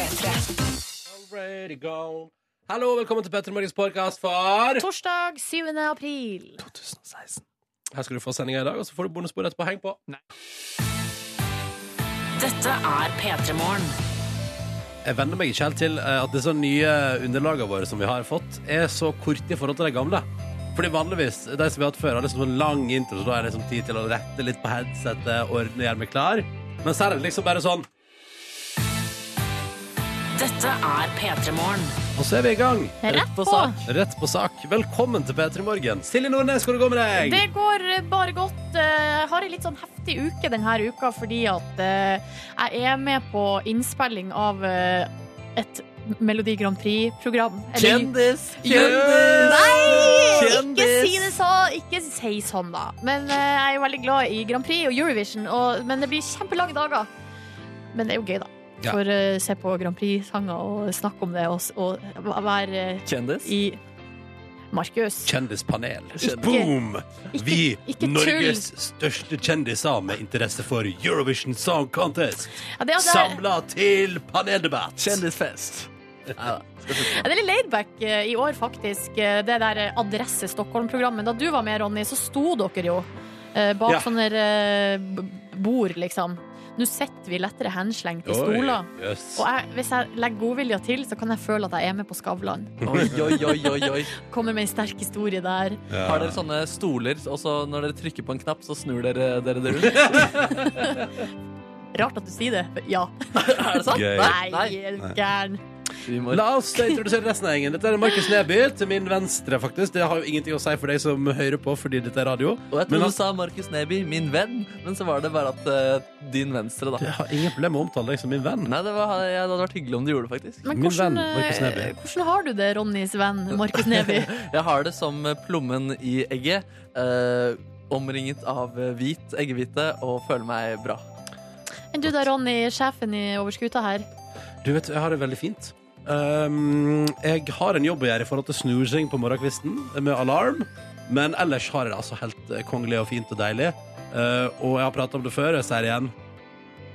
Already gone. Hallo, velkommen til Petter Morgens podkast for Torsdag 7. april. 2016. Her skal du få sendinga i dag, og så får du bonusbord etterpå. Heng på. Dette er P3 Morgen. Jeg venner meg ikke helt til eh, at disse nye underlagene våre som vi har fått, er så korte i forhold til de gamle. Fordi vanligvis, de som vi har hatt før, har liksom en lang intro, så da er det liksom tid til å rette litt på headsetet, ordne, gjøre meg klar. Men så er det liksom bare sånn, Dette er P3 Morgen. og så er vi i gang. Rett på sak. Rett på sak. Velkommen til P3 Morgen. Silje Nordnes, hvordan går det med deg? Det går eh, bare godt. Eh, Jeg har en litt sånn heftig uke denne uka fordi at eh, jeg er med på innspilling av eh, et Melodi Grand Prix-program. Kjendis! Kjendis! Nei! Kjendis! Ikke si det så, ikke si sånn, da. Men uh, jeg er jo veldig glad i Grand Prix og Eurovision, og, men det blir kjempelange dager. Men det er jo gøy, da. Ja. For å se på Grand Prix-sanger og snakke om det og, og være eh, Kjendis? i Markus. Kjendispanel. Ikke- Boom! ikke- Vi, ikke. Norges største kjendiser med interesse for Eurovision Song Contest, Ja, det, er- det, er- samla til paneldebatt. Kjendisfest. Ja, det er litt laidback eh, i år, faktisk. eh, Det der eh, Adresse Stockholm-programmet. Da du var med, Ronny, så sto dere jo eh, bak Ja. sånne eh, bord, liksom. Nå sitter vi lettere henslengt i Oi, stoler. jøss. Og jeg, hvis jeg legger godvilja til, så kan jeg føle at jeg er med på Skavlan. Oi, oi. Kommer med en sterk historie der. Ja. Har dere sånne stoler, og så når dere trykker på en knapp, så snur dere dere det rundt? Rart at du sier det. Ja. er det sant? Gøy. Nei, gæren. Humor. La oss introdusere resten av gjengen. Dette er Markus Neby til min venstre, faktisk. Det har jo ingenting å si for deg som hører på, fordi dette er radio. Og jeg Men trodde du sa Markus Neby, min venn, men så var det bare at uh, din venstre, da. Jeg har ingen problem med å omtale deg som min venn. Nei, det, var, ja, det hadde vært hyggelig om du gjorde det, faktisk. Men Min hvordan, venn, Markus eh, Neby. hvordan har du det, Ronnys venn Markus Neby? Jeg har det som plommen i egget, Uh, omringet av hvit eggehvite, og føler meg bra. Enn du da, Ronny, sjefen i Overskuta her? Du vet, jeg har det veldig fint. Um, jeg har en jobb å gjøre i forhold til snoozing på morgenkvisten med alarm. Men ellers har jeg det altså helt eh, kongelig og fint og deilig. Uh, og jeg har prata om det før, jeg sier det igjen.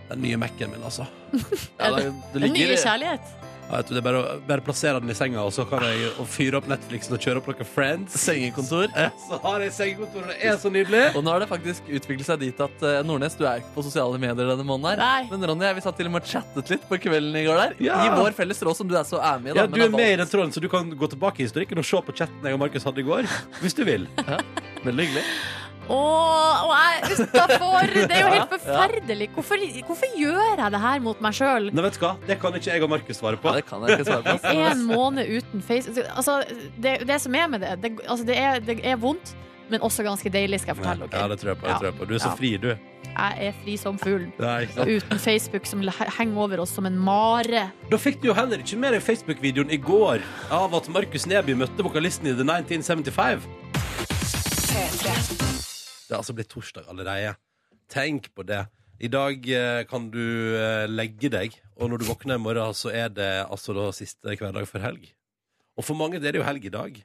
Den nye Mac-en min, altså. Ja, det, det En ny nye kjærlighet? Ja, vet du, det er bare å bare plassere den i senga, og så kan jeg og fyre opp Netflixen og kjøre opp noen Friends. sengekontor. Så har jeg sengekontor, og det er så nydelig. Og nå har det faktisk utviklet seg dit at eh, Nordnes, du er ikke på sosiale medier denne måneden. her Nei. Men Ronny, jeg, vi satt til og med og chattet litt på kvelden i går der. Ja. I vår felles råd, som du er så er med i. Ja, du er med i den tråden, så du kan gå tilbake i historikken og se på chatten jeg og Markus hadde i går. Hvis du vil. Veldig hyggelig. Åh, og jeg utafor! Det er jo helt forferdelig. Hvorfor, hvorfor gjør jeg det her mot meg sjøl? Nei, vet du hva? Det kan ikke jeg og Markus svare på. Ja, det kan jeg ikke svare på. En måned uten face Altså, det, det som er med det, det, altså, det, er, det er vondt, men også ganske deilig, skal jeg fortelle Ja, det tror jeg på. Jeg tror jeg på. Du er så Ja. fri, du. Jeg er fri som fugl. Nei, ikke sant? Uten Facebook som henger over oss som en mare. Da fikk du jo heller ikke med deg Facebook-videoen i går av at Markus Neby møtte vokalisten i The 1975. Det er altså blitt torsdag allerede. Tenk på det. I dag eh, kan du eh, legge deg, og når du våkner i morgen, så er det altså da siste hverdag før helg. Og for mange det er det jo helg i dag.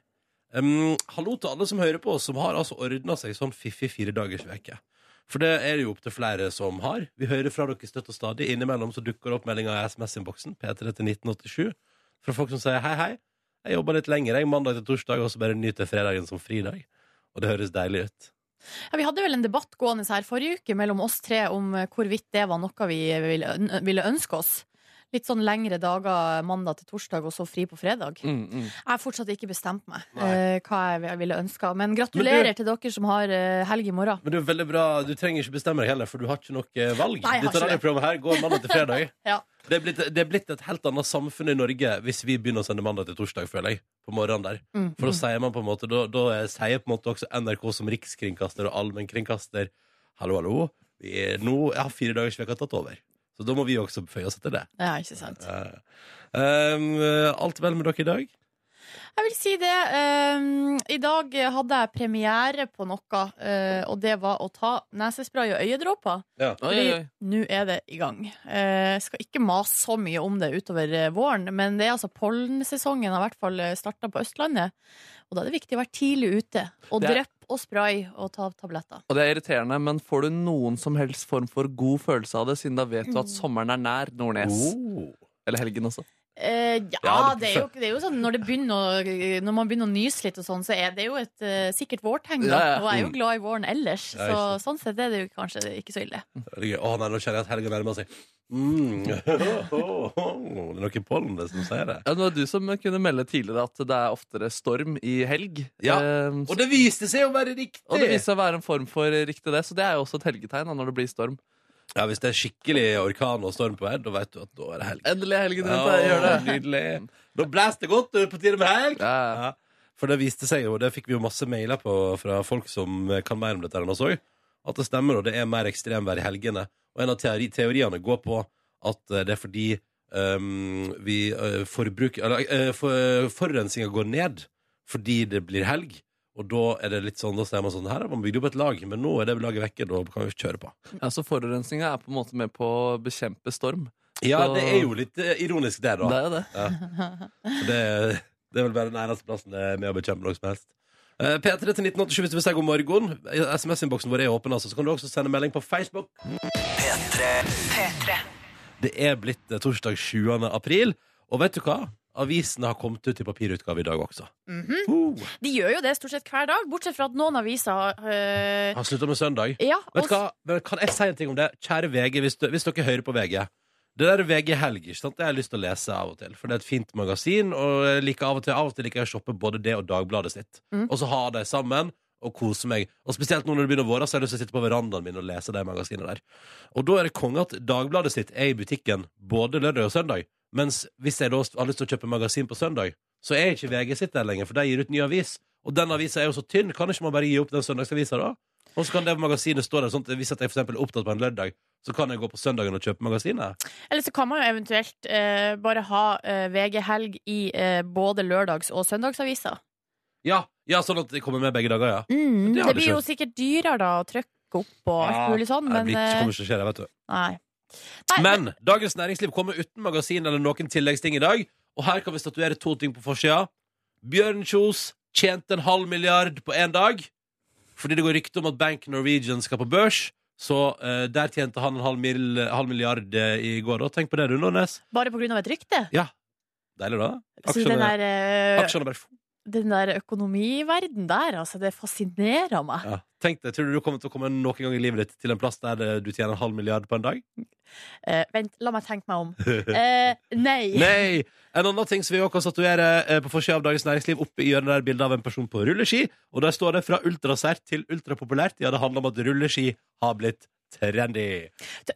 Um, hallo til alle som hører på som har altså ordna seg sånn fiffig veke For det er det jo opptil flere som har. Vi hører fra dere støtt og stadig. Innimellom så dukker det opp meldinger i SMS-innboksen, P3 til 1987, fra folk som sier hei, hei. Jeg jobber litt lenger, jeg, mandag til torsdag, og så bare nyter fredagen som fridag. Og det høres deilig ut. Ja, vi hadde vel en debatt gående her forrige uke mellom oss tre om hvorvidt det var noe vi ville ønske oss. Litt sånn lengre dager mandag til torsdag, og så fri på fredag. Mm, mm. Jeg har fortsatt ikke bestemt meg eh, hva jeg ville ønska. Men gratulerer Men til dere som har eh, helg i morgen. Men det er veldig bra, du trenger ikke bestemme deg heller, for du har ikke noe eh, valg. Nei, Dette det. radioprogrammet her går mandag til fredag. Ja. det, er blitt, det er blitt et helt annet samfunn i Norge hvis vi begynner å sende mandag til torsdag, føler jeg. På morgenen der. Mm. For da sier man på en måte Da, da er- sier på en måte også NRK som rikskringkaster og allmennkringkaster Hallo, hallo. Vi er nå Jeg har fire dagers har tatt over. Så da må vi også føye oss etter det. Ja, ikke sant. Um, alt vel med dere i dag? Jeg vil si det. Um, I dag hadde jeg premiere på noe, uh, og det var å ta nesespray og øyedråper. Ja. Fordi oi. nå er det i gang. Uh, skal ikke mase så mye om det utover eh, våren, men det er altså pollensesongen har i hvert fall starta på Østlandet. Og da er det viktig å være tidlig ute. Og Det er- drypp og spray og ta tabletter. Og det er irriterende, men får du noen som helst form for god følelse av det, siden da vet du at sommeren er nær, Nordnes? Oh. Eller helgen også. Eh, ja, Ja, det, er jo, det er jo sånn når, det begynner å, når man begynner å nyse litt og sånn, så er det jo et uh, sikkert vårtegn. Ja, ja. Og jeg er jo glad i våren ellers, Ja, så sant. sånn sett er det jo kanskje ikke så ille. Det er gøy. Å nei, nå kjenner jeg at helga nærmer seg. Mm. Det er noe pollen det som sier det. Ja, det var du som kunne melde tidligere at det er oftere storm i helg. Ja, Um, Og det viste seg å være riktig! og det viste seg å være en form for riktig det, så det er jo også et helgetegn da, når det blir storm. Ja, Hvis det er skikkelig orkan og storm på vei, da vet du at da er det helg. Endelig er helgen rundt. Gjør det. Nydelig. Da blæs det godt, det er på tide med helg! Ja, ja. For det viste seg jo, det fikk vi jo masse mailer på fra folk som kan mer om dette enn oss òg, at det stemmer, og det er mer ekstremvær i helgene. Og en av teori teoriene går på at eh, det er fordi um, vi uh, forbruk, eller, uh, for, forurensninga går ned fordi det blir helg. Og da er det litt sånn, da sier man sånn Her har man bygd opp et lag, men nå er det laget vekke. Da kan vi kjøre på. Ja, så forurensninga er på en måte med på å bekjempe storm. Ja, Så- det er jo litt eh, ironisk, det, da. Det er jo det. Ja. det, det er vel bare den eneste plassen det er med å bekjempe noe som helst. Eh, P3 til 1987 hvis du vil si god morgen. SMS-innboksen vår er åpen, altså. Så kan du også sende melding på Facebook. Det er blitt eh, torsdag 7. april, og vet du hva? Avisene har kommet ut i papirutgave i dag også. Mhm. Uh, De gjør jo det stort sett hver dag, bortsett fra at noen aviser har eh, har slutta med søndag. Ja, Vet du og- hva? Kan jeg si en ting om det? Kjære VG, hvis, du, hvis dere hører på VG. Det der VG Helg ikke sant? det har jeg lyst til å lese av og til. For det er et fint magasin. Og jeg liker av og til Av og til liker jeg å shoppe både det og Dagbladet sitt. Mm. Og så ha de sammen og kose meg. Og spesielt nå når det begynner å våre, så har jeg lyst til å sitte på verandaen min og lese de magasinene der. Og da er det konge at Dagbladet sitt er i butikken både lørdag og søndag. Mens hvis jeg da har lyst til å kjøpe magasin på søndag, så er ikke VG sitt der lenger, for de gir ut ny avis. Og den avisa er jo så tynn, kan ikke man bare gi opp den søndagsavisa da? Og så kan det magasinet stå der sånn at hvis jeg for er opptatt på en lørdag, så kan jeg gå på søndagen og kjøpe magasinet. Eller så kan man jo eventuelt eh, bare ha eh, VG-helg i eh, både lørdags- og søndagsaviser. Ja, ja, sånn at det kommer med begge dager, ja. Mm, Det det, blir jo sikkert dyrere da å trykke opp og alt mulig sånn, det men blir ikke, eh, kommer ikke til å skje, det, vet du. nei. Nei. Men Dagens Næringsliv kommer uten magasin eller noen tilleggsting i dag. Og her kan vi statuere to ting på forsida. Bjørn Kjos tjente en halv milliard på én dag. Fordi det går rykte om at Bank Norwegian skal på børs. Så uh, der tjente han en halv, mil, halv milliard uh, i går. Da. Tenk på det, du, Nordnes. Bare på grunn av et rykte. Ja. Deilig, da. Aksjene, den der, uh, den der økonomiverden der, altså, det fascinerer meg. ja. Tenk deg, Tror du du kommer til å komme noen gang i livet ditt til en plass der du tjener en halv milliard på en dag? Eh, vent, la meg tenke meg om. Eh, nei. Nei! En annen ting som vi også kan statuere eh, på forsida av Dagens Næringsliv, oppe i hjørnet der bildet av en person på rulleski. Og der står det 'fra ultrasært til ultrapopulært'. Ja, det handler om at rulleski har blitt trendy.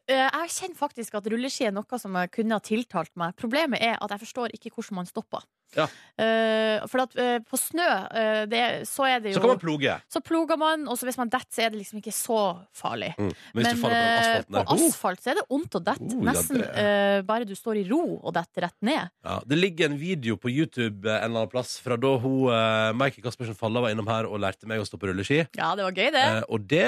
Eh, Jeg kjenner faktisk at rulleski er noe som kunne ha tiltalt meg. Problemet er at jeg forstår ikke hvordan man stopper. Ja. Uh, for at uh, på snø, uh, det, så er det jo Så kan man ploge. Så ploger man, og så hvis man detter, så er det liksom ikke så farlig. Mm. Men faller på på oh, asfalt så er det vondt å dette. Oh, ja, Nesten det- eh, bare du står i ro og detter rett ned. ja, Det ligger en video på YouTube en eller annen plass fra da hun, Mikey Caspersen Falla var innom her og lærte meg å stå på rulleski. Ja, det var gøy, det. Og det,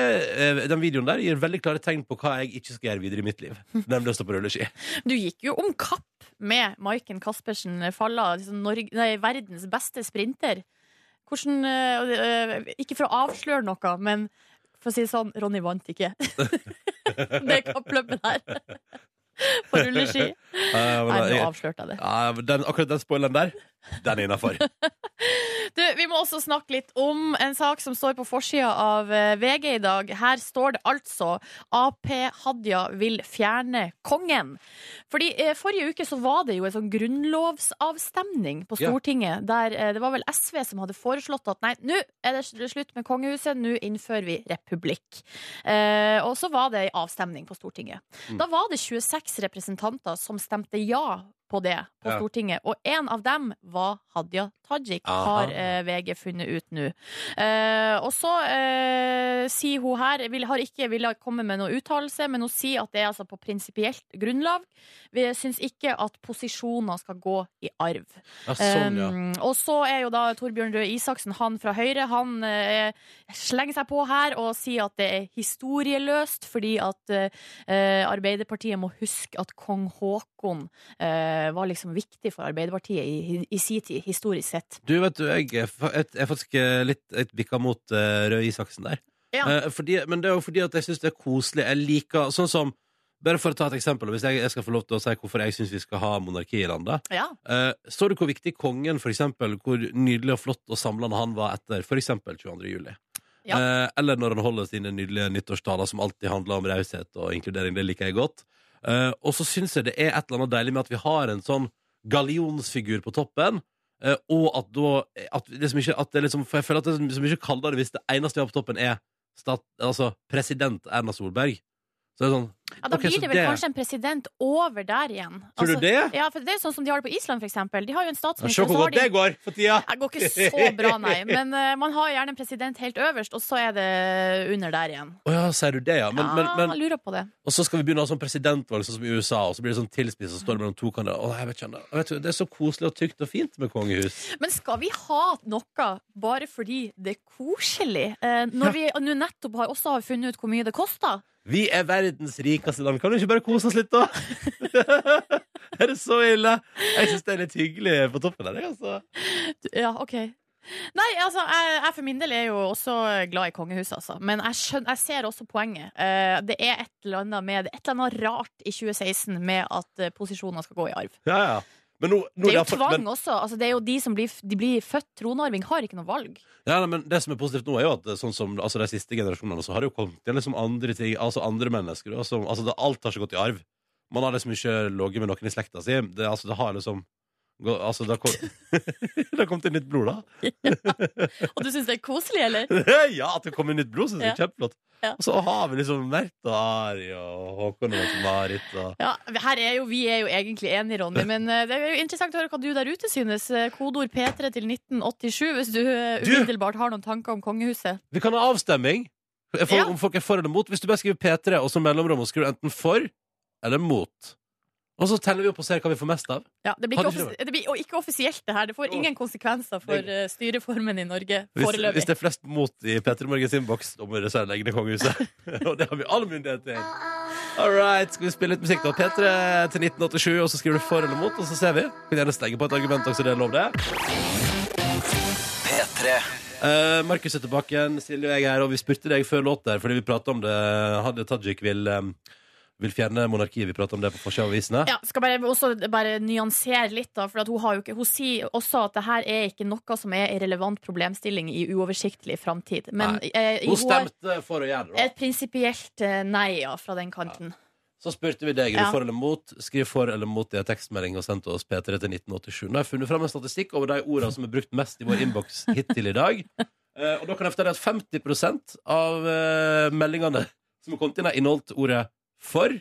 den videoen der gir veldig klare tegn på hva jeg ikke skal gjøre videre i mitt liv. Nemlig å stå på rulleski. Du gikk jo om kapp med Maiken Caspersen Falla, liksom Norge, nei, verdens beste sprinter. Hvordan øh, Ikke for å avsløre noe, men for å si det sånn, Ronny vant ikke. det kappløpet der. På rulleski. Uh, Nei, nå avslørte jeg det. Uh, den, akkurat den spoileren der, den er innafor. Du, vi må også snakke litt om en sak som står på forsida av eh, VG i dag. Her står det altså Ap Hadia vil fjerne kongen. Fordi eh, Forrige uke så var det jo en sånn grunnlovsavstemning på Ja. Stortinget. Der eh, det var vel SV som hadde foreslått at nei, nå er det slutt med kongehuset, nå innfører vi republikk. Eh, og så var det ei avstemning på Stortinget. Mm. Da var det 26 representanter som stemte ja på det på Ja. Stortinget, og en av dem var Hadia Tajik, Aha. har eh, VG funnet ut nå. Eh, og så eh, sier hun her vil, Har ikke villet komme med noen uttalelse, men hun sier at det er altså på prinsipielt grunnlag. Vi syns ikke at posisjoner skal gå i arv. Ja, sånn, ja. Um, og så er jo da Torbjørn Røe Isaksen, han fra Høyre, han eh, slenger seg på her og sier at det er historieløst, fordi at eh, Arbeiderpartiet må huske at kong Haakon eh, var liksom viktig for Arbeiderpartiet i, i sin tid, historisk sett. Du, vet du, jeg er faktisk eh, litt jeg bikka mot uh, Røe Isaksen der. Ja. Eh, fordi, men det er jo fordi at jeg syns det er koselig. Jeg liker sånn som bare for å ta et eksempel, hvis jeg, jeg skal få lov til å si hvorfor jeg syns vi skal ha monarki i landet. Ja. uh, så du hvor viktig kongen, for eksempel, hvor nydelig og flott og samlende han var etter for eksempel 22. juli? Ja. Uh, eller når han holder sine nydelige nyttårstaler som alltid handler om raushet og inkludering. Det liker jeg godt. Eh, og så syns jeg det er et eller annet deilig med at vi har en sånn gallionsfigur på toppen. Uh, og at da at det som ikke, at det liksom, For jeg føler at det er så mye kaldere hvis det eneste vi har på toppen, er stat, altså president Erna Solberg. Så det er sånn Ja, da okay, blir det vel det- kanskje en president over der igjen. Tror du Altså, det? Ja, for det er jo sånn som de har det på Island, for eksempel. De har jo en statsminister, Se hvor godt de det går for tida! Det går ikke så bra, nei. Men uh, man har gjerne en president helt øverst, og så er det under der igjen. Å ja, sier du det, ja? Men, ja, men, men, lurer på det. og så skal vi begynne å ha sånn presidentvalg sånn som i USA, og så blir det sånn tilspiss, og så står det mellom to kandidater. Oh, jeg vet ikke, jeg vet, det er så koselig og tykt og fint med kongehus. Men skal vi ha noe bare fordi det er koselig? Uh, når vi nå nettopp har, også har funnet ut hvor mye det koster? Vi er verdens rikeste land. Kan du ikke bare kose oss litt, da? er det så ille? Jeg syns det er litt hyggelig på toppen der. det, Altså. Ja, OK. Nei, altså, jeg, jeg for min del er jo også glad i kongehuset, altså. Men jeg, skjønner, jeg ser også poenget. Uh, det er et eller annet med et eller annet rart i 2016 med at uh, posisjoner skal gå i arv. Ja, ja. Men nå, nå Det er jo derfor, tvang men- også. Altså, det er jo de som blir, de blir født tronarving, har ikke noe valg. Ja, nei, men Det som er positivt nå, er jo at er sånn som altså, de siste generasjonene så har det jo kommet til liksom andre ting, altså andre mennesker. da, altså, det, alt har ikke gått i arv. Man har liksom ikke ligget med noen i slekta si. Det, altså, det har liksom gå- Altså, har kom- det kommet inn nytt blod, da. Og du syns det er koselig, eller? ja, at det kommer nytt blod, syns jeg er kjempeflott. Ja. Og så har vi liksom Märtha og Ari og Håkon og Marit og Ja, her er jo, Vi er jo egentlig enige, Ronny, men eh, det er jo interessant å høre hva du der ute synes. Eh, Kodeord P3 til 1987 hvis du eh, Du! umiddelbart har noen tanker om kongehuset. Vi kan ha avstemming for, Ja. om folk er for eller mot. Hvis du bare skriver P3 og så mellomrom og skriver enten for eller mot. Og så teller vi opp og ser hva vi får mest av. Ja, det blir ikke, offis det blir, og ikke offisielt, det her. Det får ingen konsekvenser for eh, styreformen i Norge foreløpig. hvis det er flest mot i P3 Morgens innboks, da må dere selv legge ned kongehuset. og det har vi all myndighet til. All right, skal vi spille litt musikk, da? P3 til 1987, og så skriver du for eller mot, og så ser vi. Kan gjerne stenge på et argument også, det er lov, det. P3. Uh, Markus er tilbake igjen, Silje og jeg er her, og vi spurte deg før låt der, fordi vi pratet om det. Hadia Tajik vil, um, vil fjerne monarkiet. Vi prater om det på forsida av avisene. Ja, skal bare, også bare nyansere litt, da. For at hun, ikke, hun sier også at det her er ikke noe som er en relevant problemstilling i uoversiktlig framtid. Men eh, Hun stemte for å gjøre det. da. et prinsipielt eh, nei ja, fra den kanten. Så spurte vi deg er du for eller mot. Skriv for eller mot i en tekstmelding og sendte oss P3 til 1987. Nå har jeg funnet fram en statistikk over de ordene som er brukt mest i vår innboks hittil i dag. Eh, og da kan jeg fortelle at 50 av eh, meldingene som har kommet inn, har inneholdt ordet for.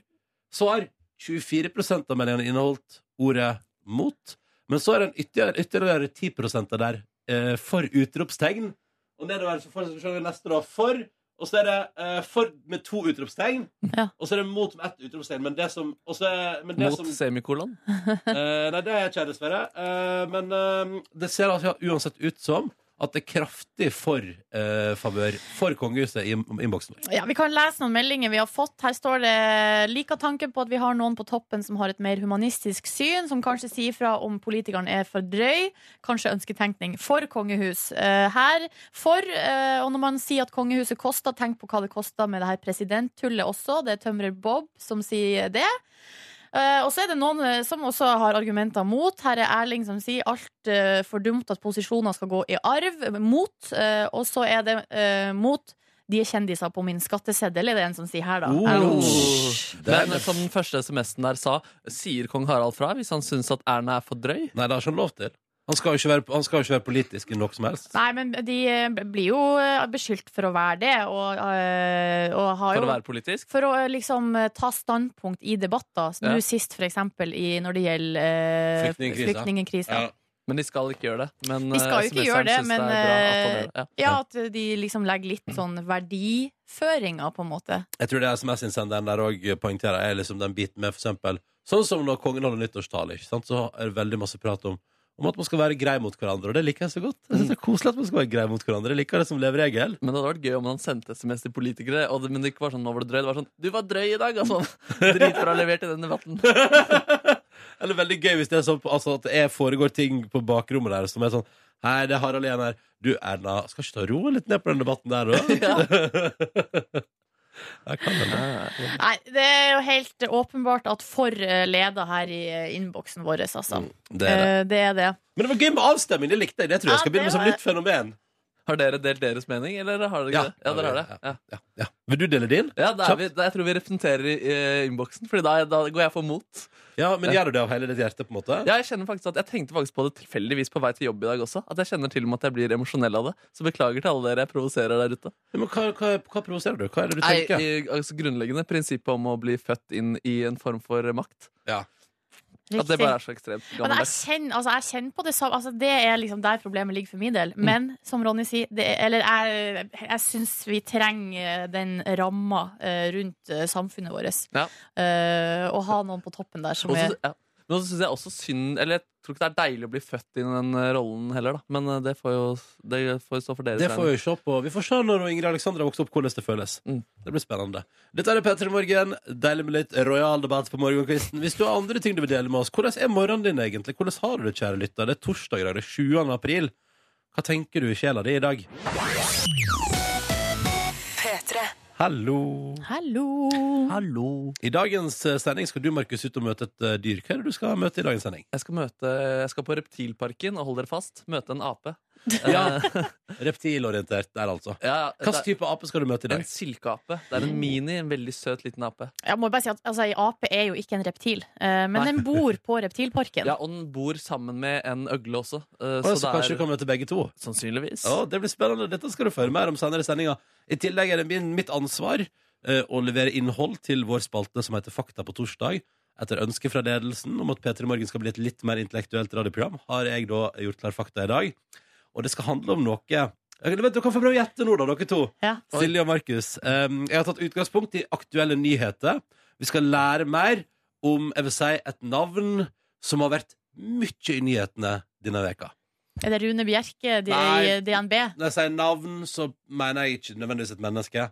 Så har 24% av meldingene inneholdt ordet mot. Men så er det en ytterligere, ytterligere 10 av der eh, for utropstegn. Og nedover så får vi neste da for. Og så er det eh, for med to utropstegn. Ja. Og så er det mot med ett utropstegn. Men det som, og så er, men det Mot som semikolon. eh, Nei, det er ikke jeg, dessverre. Eh, men eh, det ser altså uansett ut som at det er kraftig for eh, favør for kongehuset i innboksen vår. Ja, Vi kan lese noen meldinger vi har fått. Her står det liker tanken på at vi har noen på toppen som har et mer humanistisk syn, som kanskje sier fra om politikeren er for drøy. Kanskje ønsketenkning for kongehus eh, her. For, eh, og når man sier at kongehuset koster, tenk på hva det koster med det her presidenttullet også. Det er tømrer Bob som sier det. Eh, og så er det noen eh, som også har argumenter mot. Her er Erling som sier alt uh, for dumt at posisjoner skal gå i arv. Mot. eh, og så er det eh, mot de er kjendiser på min skatteseddel, er det en som sier her, da. Oh. Men som den første SMS-en der sa, sier kong Harald fra hvis han syns at Erna er for drøy? Nei, det har ikke han lov til. Han skal jo ikke være, han skal jo ikke være politisk i noe som helst. Nei, men de eh, blir jo eh, beskyldt for å være det, og, eh, og har For å være politisk? For å liksom ta standpunkt i debatter. Ja. Nå sist, for eksempel, i, når det gjelder uh, Flyktningkrisa. Ja. Men de skal ikke gjøre det. Men, De skal jo ikke gjøre det, men er at det. Ja. ja, at de liksom legger litt sånn verdiføringer, på en måte. Jeg tror det SMS-innsenderen der òg poengterer, er liksom den biten med for eksempel Sånn som når kongen holder nyttårstale, ikke sant? så er det veldig masse prat om om at man skal være grei mot hverandre, og det liker jeg så godt. Jeg synes det er koselig at man skal være grei mot hverandre. Jeg liker det som leveregel. Men det hadde vært gøy om han sendte SMS til politikere, og det, men det ikke var sånn 'nå var du drøy'. Det var sånn 'du var drøy i dag', altså. Dritbra levert i den debatten. Eller veldig gøy hvis det er sånn altså, at det foregår ting på bakrommet der som er sånn Hei, det er Harald igjen her. Du, Erna, skal ikke ta roe litt ned på den debatten der, da? Jeg kan hende. Nei, det er jo helt åpenbart at for eh, leder her i eh, innboksen vår, altså. Mm, Det er det. Eh, Det er det. Men det var gøy med avstemning. Det likte jeg. Det tror jeg skal begynne med det som nytt fenomen. Har dere delt deres mening, eller har dere ikke det? Ja, dere har det. Ja. Ja, ja. Vil du dele din? Ja, da er vi, da, jeg tror vi representerer i uh, innboksen, Fordi da, da går jeg for mot. Ja, men gjør du det av hele ditt hjerte? på en måte? Ja, jeg kjenner faktisk at jeg tenkte faktisk på det tilfeldigvis på vei til jobb i dag også. At jeg kjenner til og med at jeg blir emosjonell av det. Så beklager til alle dere jeg provoserer der ute. Ja, Men hva, hva, hva provoserer du? Hva er det du Nei, tenker? i, altså Grunnleggende prinsippet om å bli født inn i en form for makt. At det bare er så ekstremt gammelt. jeg kjenner, altså jeg kjenner på det samme altså Det er liksom der problemet ligger for min del. Men som Ronny sier, det, er- eller jeg, jeg syns vi trenger den ramma eh, rundt eh, samfunnet vårt. Ja. Uh, å ha noen på toppen der som Også, er ja. Men så syns jeg også synd Eller jeg tror ikke det er deilig å bli født inn i den eh, rollen heller, da. Men eh, det får jo det får stå for deres Det får vi se på. Vi får se når Ingrid Alexandra vokser opp, hvordan det føles. Mm. Det blir spennende. Dette er P3 Morgen. Deilig med litt royal debatt på morgenkvisten. Hvis du har andre ting du vil dele med oss, hvordan er morgenen din egentlig? Hvordan har du det, kjære lytter? Det er torsdag i dag. Det er 7. april. Hva tenker du i sjela di i dag? Hallo. Hallo! Hallo! I dagens eh, sending skal du, Markus, ut og møte et eh, dyr. Hva er det du skal møte i dagens sending? Jeg skal, møte, jeg skal på Reptilparken, og hold dere fast, møte en ape. Ja, Reptilorientert der, altså. Ja, Hvilken type ape skal du møte i dag? en silkeape. Det er en mini, en veldig søt liten ape. Jeg må bare si at altså, En ape er jo ikke en reptil, eh, men Nei. den bor på reptilparken. Ja, Og den bor sammen med en øgle også. eh, Å, så det kanskje er du kan møte begge to? sannsynligvis. Å, det blir spennende. Dette skal du få høre mer om senere i sendinga. I tillegg er det min, mitt ansvar eh, å levere innhold til vår spalte som heter Fakta på torsdag. Etter ønske fra ledelsen om at P3 Morgen skal bli et litt mer intellektuelt radioprogram, har jeg da gjort klar fakta i dag. Og det skal handle om noe Vent, vet, Du kan få prøve å gjette nå, da, dere to. Ja. Silje og Markus. Um, jeg har tatt utgangspunkt i aktuelle nyheter. Vi skal lære mer om jeg vil si, et navn som har vært mye i nyhetene denne veka. Er det Rune Bjerke de, i DNB? Når jeg sier navn, så mener jeg ikke nødvendigvis et menneske.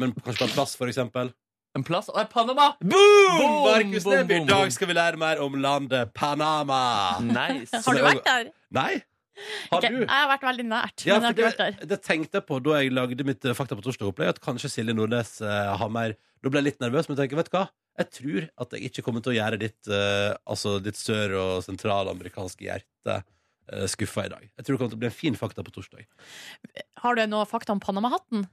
Men kanskje på en plass, for eksempel. En plass Å, Panama! Boom! Boom, Markus Neby, i dag skal vi lære mer om landet Panama. Nice. Har du vært der? Nei? Har du? Jeg har vært veldig nært, Ja, men jeg har ikke vært der. det, det tenkte jeg på da jeg lagde mitt eh, Fakta på torsdag-opplegg, at kanskje Silje Nordnes eh, har mer Da ble jeg litt nervøs, men tenker, vet du hva? Jeg tror at jeg ikke kommer til å gjøre ditt, eh, altså ditt sør- og sentralamerikanske hjerte eh, skuffa i dag. Jeg tror det kommer til å bli en fin fakta på torsdag. Har du noe fakta om Panama-hatten?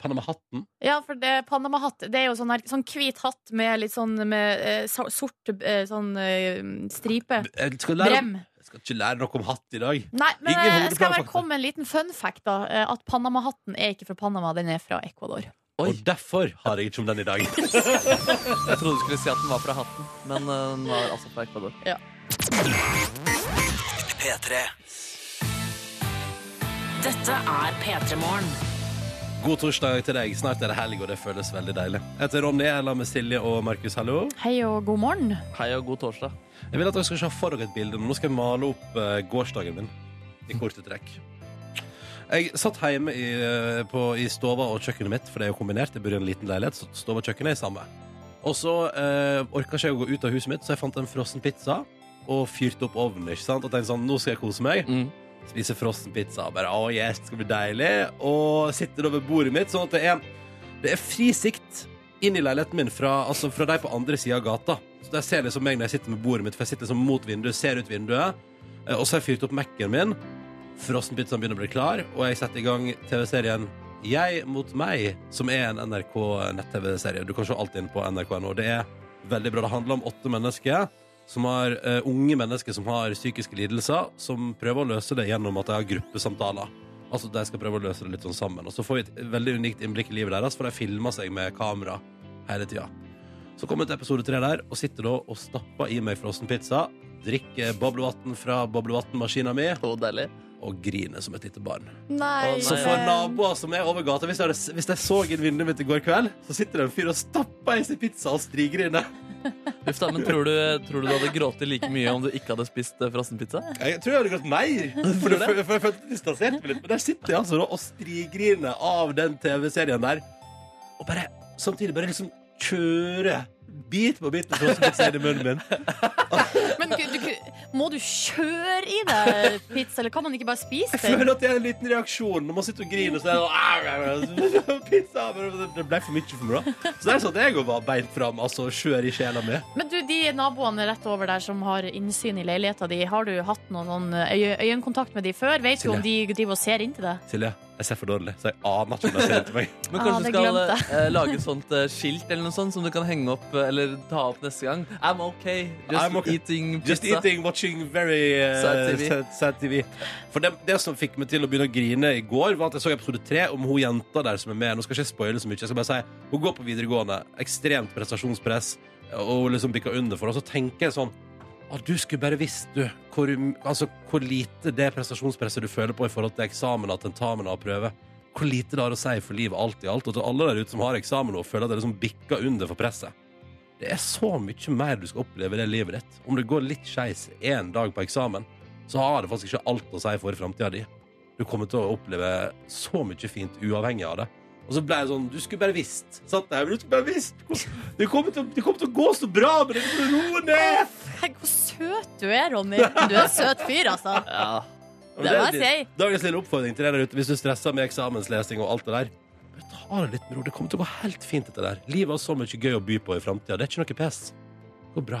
Panama-hatten. Ja, for det, Panama-hatt Det er jo sånn, her, sånn hvit hatt med litt sånn med, eh, so- sort eh, sånn eh, stripe. Jeg skal, lære, Brem. Skal ikke lære noe om hatt i dag. Nei, men Ingen eh, skal jeg bare komme med en liten fun fact, da? Eh, At Panama-hatten er ikke fra Panama, den er fra Ecuador. Oi. Og derfor har jeg ikke om den i dag. Jeg trodde du skulle si at den var fra hatten, men eh, den var altså fra Ecuador. Dette er P3 Morgen. God torsdag til deg. Snart er det helg, og det føles veldig deilig. Jeg heter Ronny, jeg er sammen med Silje og Markus. Hallo. Hei og god morgen. Hei og god torsdag. Jeg vil at dere skal se for dere et bilde. Nå skal jeg male opp eh, gårsdagen min i korte trekk. Jeg satt hjemme i, eh, på, i stova og kjøkkenet mitt, for det er jo kombinert. Jeg bor i en liten leilighet, så stova og kjøkkenet er samme. Og så uh, orka ikke jeg å gå ut av huset mitt, så jeg fant en frossen pizza og fyrte opp ovnen. ikke sant? Og tenkte sånn, nå skal jeg kose meg. Mm. Spise frossen pizza. og Bare, å yes, det skal bli deilig. Og sitte over bordet mitt, sånn at det er, det er fri sikt inn i leiligheten min fra, altså fra de på andre sida av gata. Der ser liksom meg når jeg sitter med bordet mitt, for jeg sitter liksom mot vinduet, ser ut vinduet. Eh, Og så har jeg fyrt opp Mac-en min. Frossenpizzaen begynner å bli klar, og jeg setter i gang TV-serien Jeg mot meg, som er en NRK nett-TV-serie. Du kan se alt inn på nrk.no. Det er veldig bra. Det handler om åtte mennesker som har uh, unge mennesker som har psykiske lidelser, som prøver å løse det gjennom at de har gruppesamtaler. Altså De skal prøve å løse det litt sånn sammen. Og så får vi et veldig unikt innblikk i livet deres, for de filmer seg med kamera hele tida. Så kommer jeg til episode tre der og sitter da og stapper i meg frossenpizza. Drikker boblevann fra boblevannmaskina mi Oh, deilig. og griner som et lite barn. Nei, Så for naboer som er over gata Hvis jeg, hadde, hvis jeg så inn vinduet mitt i går kveld, så sitter det en fyr og stapper i seg pizza og strigriner. Uff da, men tror du, tror du du hadde grått like mye om du ikke hadde spist eh, frossenpizza? Jeg tror jeg hadde gått mer. For, det, for, for jeg følte distansert meg litt. Men der sitter jeg altså da og strigriner av den TV-serien der. Og bare samtidig bare liksom kjøre bit på bit med frossenpizza inn i munnen min. Men du, du, Må du kjøre i deg pizza, eller kan man ikke bare spise Jeg den? føler at det er en liten reaksjon når man sitter og griner. Så er det sånn, Pizza! men Det ble for mye for meg, da. Så det er sånn at jeg går var beint fram, altså skjør i sjela mi. Men du, de naboene rett over der som har innsyn i leiligheta di, har du hatt noen sånn øye, øyekontakt med de før? Vet du om de driver og ser inn til deg? Silje, jeg ser for dårlig, så jeg aner ikke om jeg ser etter meg. Men Ah, kanskje du skal eh, lage et sånt eh, skilt eller noe sånt som du kan henge opp eh, eller ta opp neste gang. I'm okay. Just I'm okay. eating Just eating, watching very uh, Sad TV. sad, sad TV. For det, det som fikk meg til å begynne å grine i går, var at jeg så episode tre om hun jenta der som er med. Nå skal jeg ikke spoile så mye. Jeg skal bare si Hun går på videregående, ekstremt prestasjonspress, og hun liksom bikker under for det. Og så tenker jeg sånn ah, Du skulle bare visst, du, hvor, altså, hvor lite det prestasjonspresset du føler på i forhold til eksamen, tentamina og prøve. Hvor lite det har å si for livet alt i alt. Og til alle der ute som har eksamen og føler at det liksom bikker under for presset. Det er så mye mer du skal oppleve i det livet ditt. Om det går litt skeis én dag på eksamen, så har det faktisk ikke alt å si for framtida di. Du kommer til å oppleve så mye fint uavhengig av det. Og så ble jeg sånn Du skulle bare visst. Satt der, men du skulle bare visst. Det kommer til, det kommer til å gå så bra, men det kommer til å roe ned. Tenk hvor søt du er, Ronny. Du er en søt fyr, altså. Ja. Det, Det må jeg si. Dagens lille oppfordring til deg der ute hvis du stresser med eksamenslesing og alt det der. Bare ta det litt med ro. Det kommer til å gå helt fint, dette der. Livet har så mye gøy å by på i framtida. Det er ikke noe pes. Det går bra.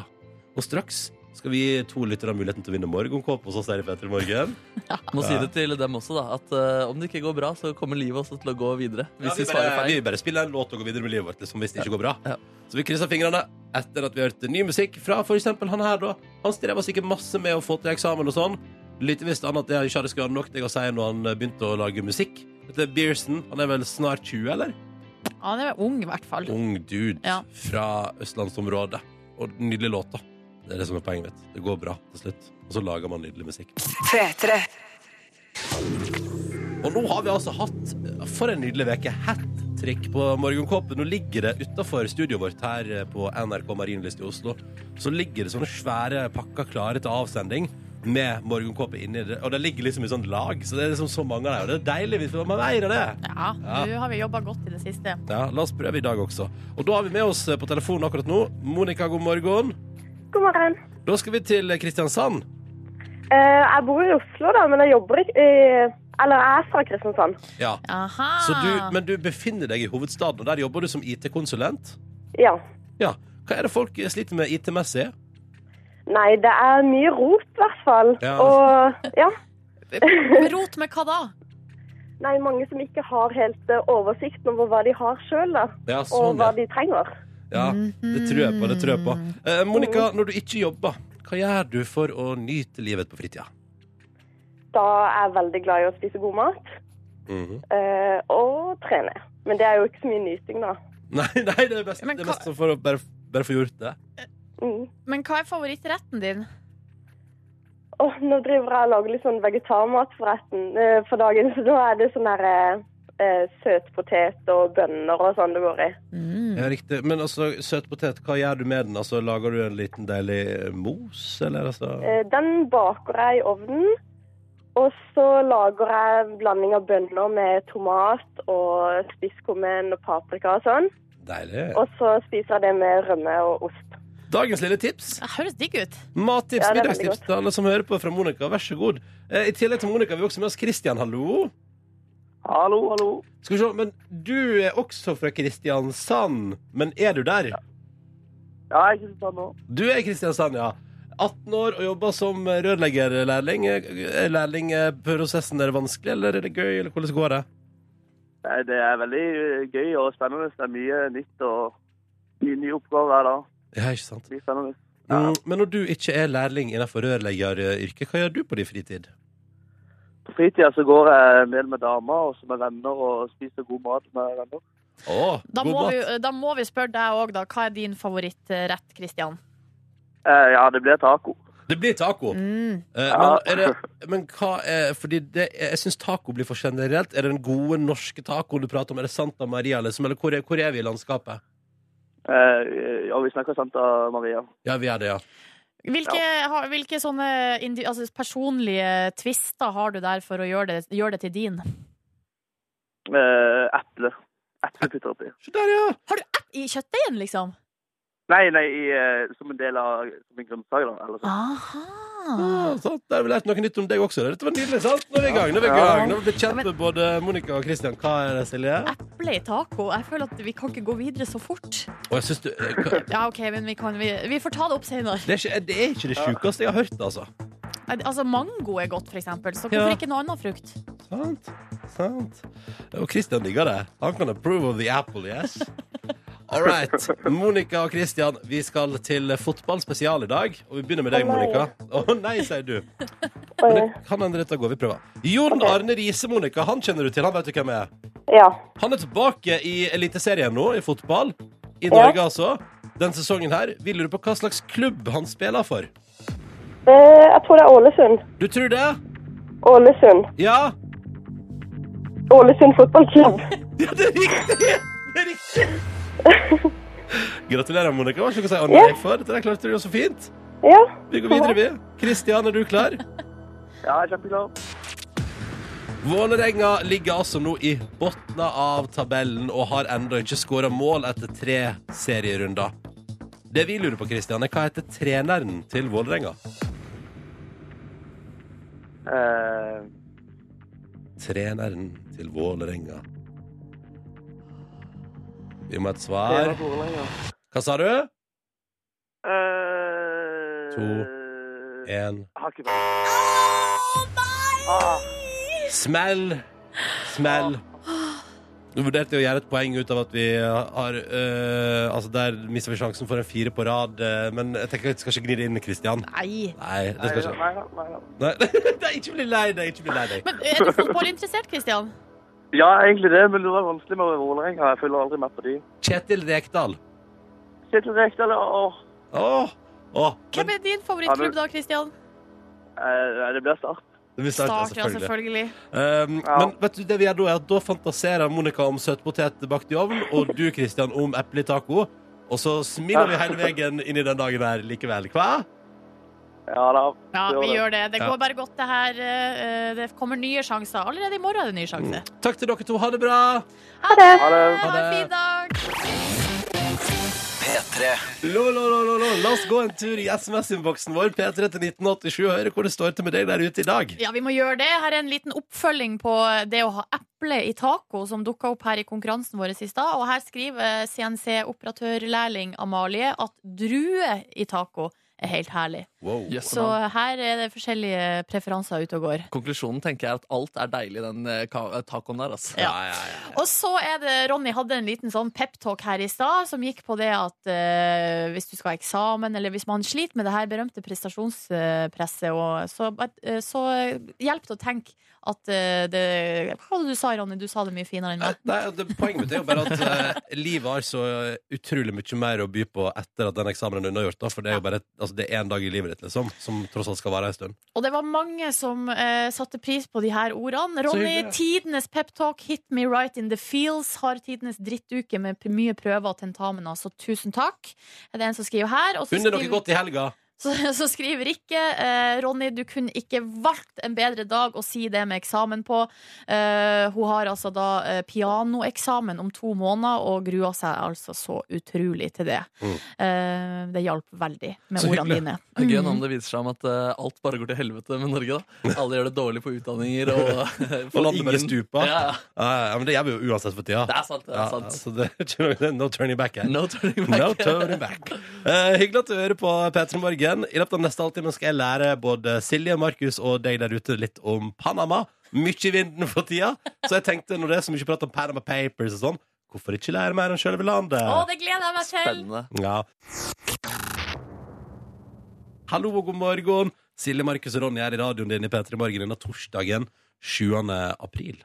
Og straks skal vi gi to lyttere muligheten til å vinne morgenkåpe hos oss her i Petter i morgen. Må si det til dem også, da. At uh, om det ikke går bra, så kommer livet også til å gå videre. Ja, Hvis vi, vi bare, bare, vi bare spiller en låt og går videre med livet vårt liksom, hvis det ikke går bra. Ja. Så vi krysser fingrene etter at vi har hørt ny musikk fra for eksempel han her. da Han strever sikkert masse med å få til eksamen og sånn. Lite visst annet at det ikke hadde skrevet nok til å si når han eh, begynte å lage musikk. Dette er Bearson. Han er vel snart 20, eller? Ja, Han er ung, i hvert fall. Ung dude Ja. fra østlandsområdet. Og nydelige låter. Det er det som er poenget mitt. Det går bra til slutt. Og så lager man nydelig musikk. 3-3. Og nå har vi altså hatt, for en nydelig veke, hat trick på Morgenkåpen. Nå ligger det utafor studioet vårt her på NRK Marienlyst i Oslo. Så ligger det sånne svære pakker klare til avsending med morgenkåpe inni det. Og det ligger liksom i sånn lag, så det er liksom så mange av dem. Og det er deilig hvis man veier mer av det. Ja, Ja. nå har vi jobba godt i det siste. Ja, La oss prøve i dag også. Og da har vi med oss på telefonen akkurat nå Monica, god morgen. God morgen. Da skal vi til Kristiansand. Eh, jeg bor i Oslo, da, men jeg jobber ikke i Eller jeg er fra Kristiansand. Ja. Aha. Så du, men du befinner deg i hovedstaden, og der jobber du som IT-konsulent? Ja. Ja. Hva er det folk sliter med IT-messig? Nei, det er mye rot, i hvert fall. Ja. Og ja. Rot med hva da? Nei, mange som ikke har helt oversikt oversikten over hva de har sjøl, da. Ja, Og sånn, hva ja. de trenger. Ja. Det tror jeg på. det tror jeg på. Eh, Monica, når du ikke jobber, hva gjør du for å nyte livet på fritida? Da er jeg veldig glad i å spise god mat Mhm. eh, og trene. Men det er jo ikke så mye nyting, da. Nei, nei, det er best, hva... det er best for å bare, bare få gjort det. Mm. Men hva er favorittretten din? Oh, nå driver jeg og lager litt sånn vegetarmat for retten for dagen, så nå er det sånn der eh, eh, søtpotet og bønner og sånn det går i. Mm. Ja, riktig. Men altså, søtpotet, hva gjør du med den? Altså, Lager du en liten deilig mos, eller altså Eh, Den baker jeg i ovnen. Og så lager jeg en blanding av bønner med tomat og spisskummen og paprika og sånn. Deilig. Og så spiser jeg det med rømme og ost. Dagens lille tips. Det høres digg ut. Mattips, Ja, er middagstips til alle som hører på fra Monica. Vær så god. Eh, I tillegg til Monica har vi også med oss Kristian. Hallo. Hallo, hallo. Skal vi se, men Du er også fra Kristiansand, men er du der? Ja, jeg er i Kristiansand nå. Du er i Kristiansand, ja. 18 år og jobber som rørleggerlærling. Er lærlingprosessen er vanskelig, eller er det gøy, eller hvordan går det? Nei, det er veldig eh, gøy og spennende. Det er mye nytt og mye nye oppgaver da. Ja, ikke sant? Mye spennende. Ja. Mm, men når du ikke er lærling innenfor rørleggeryrket, hva gjør du på din fritid? Fritida så går jeg en del med damer og så med venner og spiser god mat med venner. Oh, Da god må, mat. vi, da må vi spørre deg òg, da. Hva er din favorittrett, Kristian? Eh, ja, det blir taco. Det blir taco. Mm. Eh, Ja. men, er det, men hva er Fordi det, jeg syns taco blir for generelt. Er det den gode norske tacoen du prater om? Er det Santa Maria, liksom? Eller hvor er, hvor er vi i landskapet? Eh, ja, vi snakker Santa Maria. Ja, vi er det, ja. Hvilke, har- hvilke sånne indi, altså personlige tvister har du der for å gjøre det, gjøre det til din? Eh, eple. Eple putter oppi. Se der, ja! Har du app i kjøttdeigen, liksom? Nei, nei, i, eh, som en del av som en grønnsak, da. Eller sånn. Aha. Ja, sant? Da har vi lært noe nytt om deg også. Dette var nydelig, sant? Nå er vi i gang. Nå er vi i gang. Nå har vi blitt kjent med både Monica og Christian. Hva er det, Silje? Eple i taco. Jeg føler at vi kan ikke gå videre så fort. Og jeg synes du, eh, hva- Ja, OK, men vi, kan, vi, vi får ta det opp senere. det, er ikke, det er ikke det sjukeste jeg har hørt, altså. Altså, mango er godt, for eksempel. Så Ja. hvorfor ikke noe annet frukt? Sant? Sant. Og Christian digger det. Han kan approve of the apple, yes. All right. Monica og Christian, vi skal til fotballspesial i dag. Og vi begynner med deg, Å. Monica. Å nei, sier du. Men det kan hende dette går. Vi prøver. Jon Arne Riise, Monica, han kjenner du til. Han vet du hvem er. Ja. Han er tilbake i Eliteserien nå, i fotball. I Norge, altså. Den sesongen her. Vi lurer på hva slags klubb han spiller for. Eh, jeg tror det er Ålesund. Du tror det? Ålesund. Ja? Ålesund fotballklubb. Ja, det er riktig! Det er riktig! Gratulerer, Monica. Hva skal å si å nei for? Dette klarte du jo så fint. Ja. Vi går videre, vi. Kristian, er du klar? Ja, jeg er kjempeklar. Vålerenga ligger altså nå i bunnen av tabellen og har ennå ikke skåra mål etter tre serierunder. Det vi lurer på, Kristian, er hva heter treneren til Vålerenga? Uh... Treneren til Vålerenga. Vi må ha et svar. Hva sa du? Eh, To. Én. Smell! Smell. Du vurderte å gjøre et poeng ut av at vi har øh, Altså, der mister vi sjansen for en fire på rad, øh, men jeg tenker at vi skal ikke gni det inn, Kristian. Nei. Nei, det skal ikke. nei, nei, nei. Nei, Nei, ikke bli lei deg. Ikke bli lei deg. Men er du fotballinteressert, Kristian? Ja, egentlig det, men det var vanskelig med Vålerenga. Jeg følger aldri med på de. Kjetil Rekdal. Kjetil Rekdal, åh, Åh, åh. Hvem er din favorittklubb da, Kristian? eh, det blir start. Det blir Start, ja, selvfølgelig. Um, Ja. Men vet du, det vi gjør da er at da fantaserer Monica om søtpotet bakt i ovn, og du, Kristian, om epletaco. Og så smiler vi hele veien inn i den dagen her likevel. Hva? Ja da. Ja, vi gjør det. Det går bare godt, det her. Eh, Det kommer nye sjanser. Allerede i morgen er det nye sjanser. Takk til dere to. Ha det bra. Ha det! Ha det. Ha en fin dag! Lo, lo, lo, lo, lo. La oss gå en tur i SMS-innboksen vår, P3 til 1987, og høre hvor det står til med deg der ute i dag. Ja, vi må gjøre det. Her er en liten oppfølging på det å ha eple i taco, som dukka opp her i konkurransen vår i stad. Og her skriver CNC-operatørlærling Amalie at drue i taco er helt herlig. Wow. Yes, Så man. her er det forskjellige preferanser ute og går. Konklusjonen tenker jeg er at alt er deilig i den eh, tacoen der. Altså. Ja. ja, ja. Og så er det, Ronny hadde en liten sånn peptalk her i stad, som gikk på det at uh, hvis du skal ha eksamen, eller hvis man sliter med det her berømte prestasjonspresset, og så, uh, så hjelp det å tenke at uh, det Hva var det du sa, Ronny? Du sa det mye finere enn meg. Nei, det, poenget mitt er jo bare at eh, livet har så utrolig mye mer å by på etter at den eksamen er unnagjort. Da, for det er jo bare et, altså, det er en dag i livet ditt, liksom, som tross alt skal vare en stund. Og det var mange som eh, satte pris på de her ordene. Ronny, tidenes peptalk, hit me right in the feels, har tidenes drittuke med mye prøver og tentamener, så tusen takk. Det Er en som skriver her? Og så Unner dere skriver- godt i helga? Så, så skriver Rikke eh, Ronny, du kunne ikke valgt en bedre dag å si det med eksamen på. Eh, hun har altså da eh, pianoeksamen om to måneder og gruer seg altså så utrolig til det. Mm. Eh, det hjalp veldig med Så ordene dine. Det er gøy Mm. om det viser seg om at eh, alt bare går til helvete med Norge. da Alle gjør det dårlig på utdanninger. Og, Og landet bare i stupa. ja. Ja, ja, men det gjør vi jo uansett for tida. det er sant. Det er sant. så det er ikke noe- no turning back her. No turning back. No turning back. uh, hyggelig at du hører på P3 Morgen. I løpet av neste halvtime skal jeg lære både Silje, Markus og deg der ute litt om Panama. Mye i vinden for tida. Så jeg tenkte, når det er så mye prat om Panama Papers og sånn, hvorfor ikke lære mer om selve landet? Å, det gleder jeg meg til! Spennende. Ja. Hallo og god morgen. Silje, Markus og Ronny er i radioen din i P3 Morgen denne torsdagen 7. april.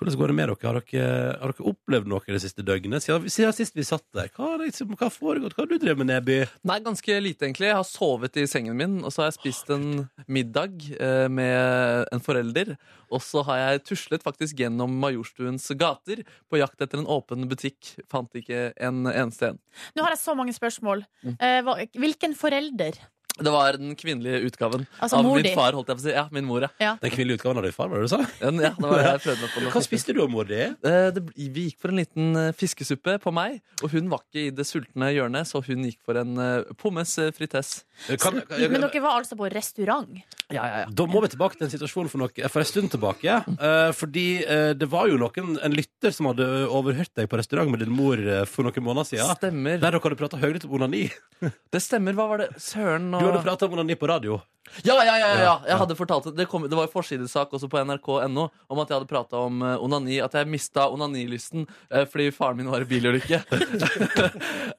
Hvordan går det med dere? Har dere, har dere opplevd noe det siste døgnet? Siden, siden sist vi satt der. Hva har, liksom, hva foregått? Hva har du drevet med, Neby? Nei, ganske lite, egentlig. Jeg har sovet i sengen min, og så har jeg spist en middag eh, med en forelder. Og så har jeg tuslet faktisk gjennom Majorstuens gater på jakt etter en åpen butikk. Fant ikke en eneste en. Nå har jeg så mange spørsmål. Mm. Eh, hvilken forelder? Det var den kvinnelige utgaven Altså av min far. holdt jeg på å si Ja, min mor, ja. Den kvinnelige utgaven av din far, var det du sa? Ja det var det jeg prøvde meg på. Hva spiste du av mor di? Eh, vi gikk for en liten eh, fiskesuppe på meg, og hun var ikke i det sultne hjørnet, så hun gikk for en uh, pommes eh, frites. Kan, Men dere var altså på restaurant? Ja, ja, ja. Da må vi tilbake til en situasjon for, noe, for en stund tilbake. ja. fordi eh, det var jo noen, en lytter som hadde overhørt deg på restaurant med din mor eh, for noen måneder siden. Stemmer. Der dere hadde prata høylytt om onani. Det stemmer. Hva var det? Søren Du og du prata om onani på radio. Ja, ja, ja, ja, ja. Ja. Jeg hadde fortalt det. Det, kom, det var jo forsidesak også på nrk.no om at jeg hadde prata om eh, onani. At jeg mista onanilysten eh, fordi faren min var i bilulykke.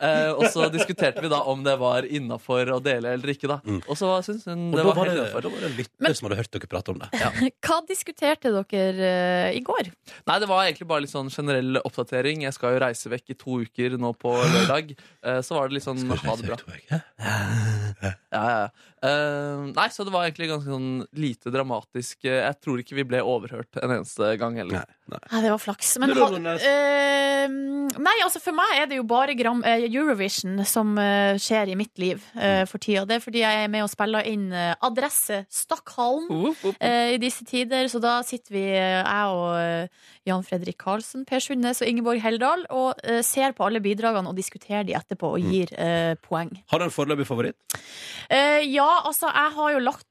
Eh, og så diskuterte vi da om det var innafor å dele eller ikke. da Og så syntes hun det var var helt det, var det en lytter som hadde hørt dere prate om det. Hva diskuterte dere i går? Nei, det var egentlig bare litt sånn generell oppdatering. Jeg skal jo reise vekk i to uker nå på lørdag. Eh, så var det litt sånn ha det bra. Ja. Ja, ja, ja. Eh, nei, så det var egentlig ganske sånn lite dramatisk. Jeg tror ikke vi ble overhørt en eneste gang heller. Nei, nei. Nei, det var flaks. Men ha, eh, nei, altså for meg er det jo bare gram, uh, Eurovision som eh, skjer i mitt liv eh, for tida. Det er fordi jeg er med og spiller inn Adresse Stockholm i disse tider. Så da sitter vi, jeg og Jan Fredrik Karlsen, Per Sundnes og Ingeborg Heldal, og ser på alle bidragene og diskuterer de etterpå og gir eh, poeng. Har du en foreløpig favoritt? Eh, ja, altså, jeg har jo lagt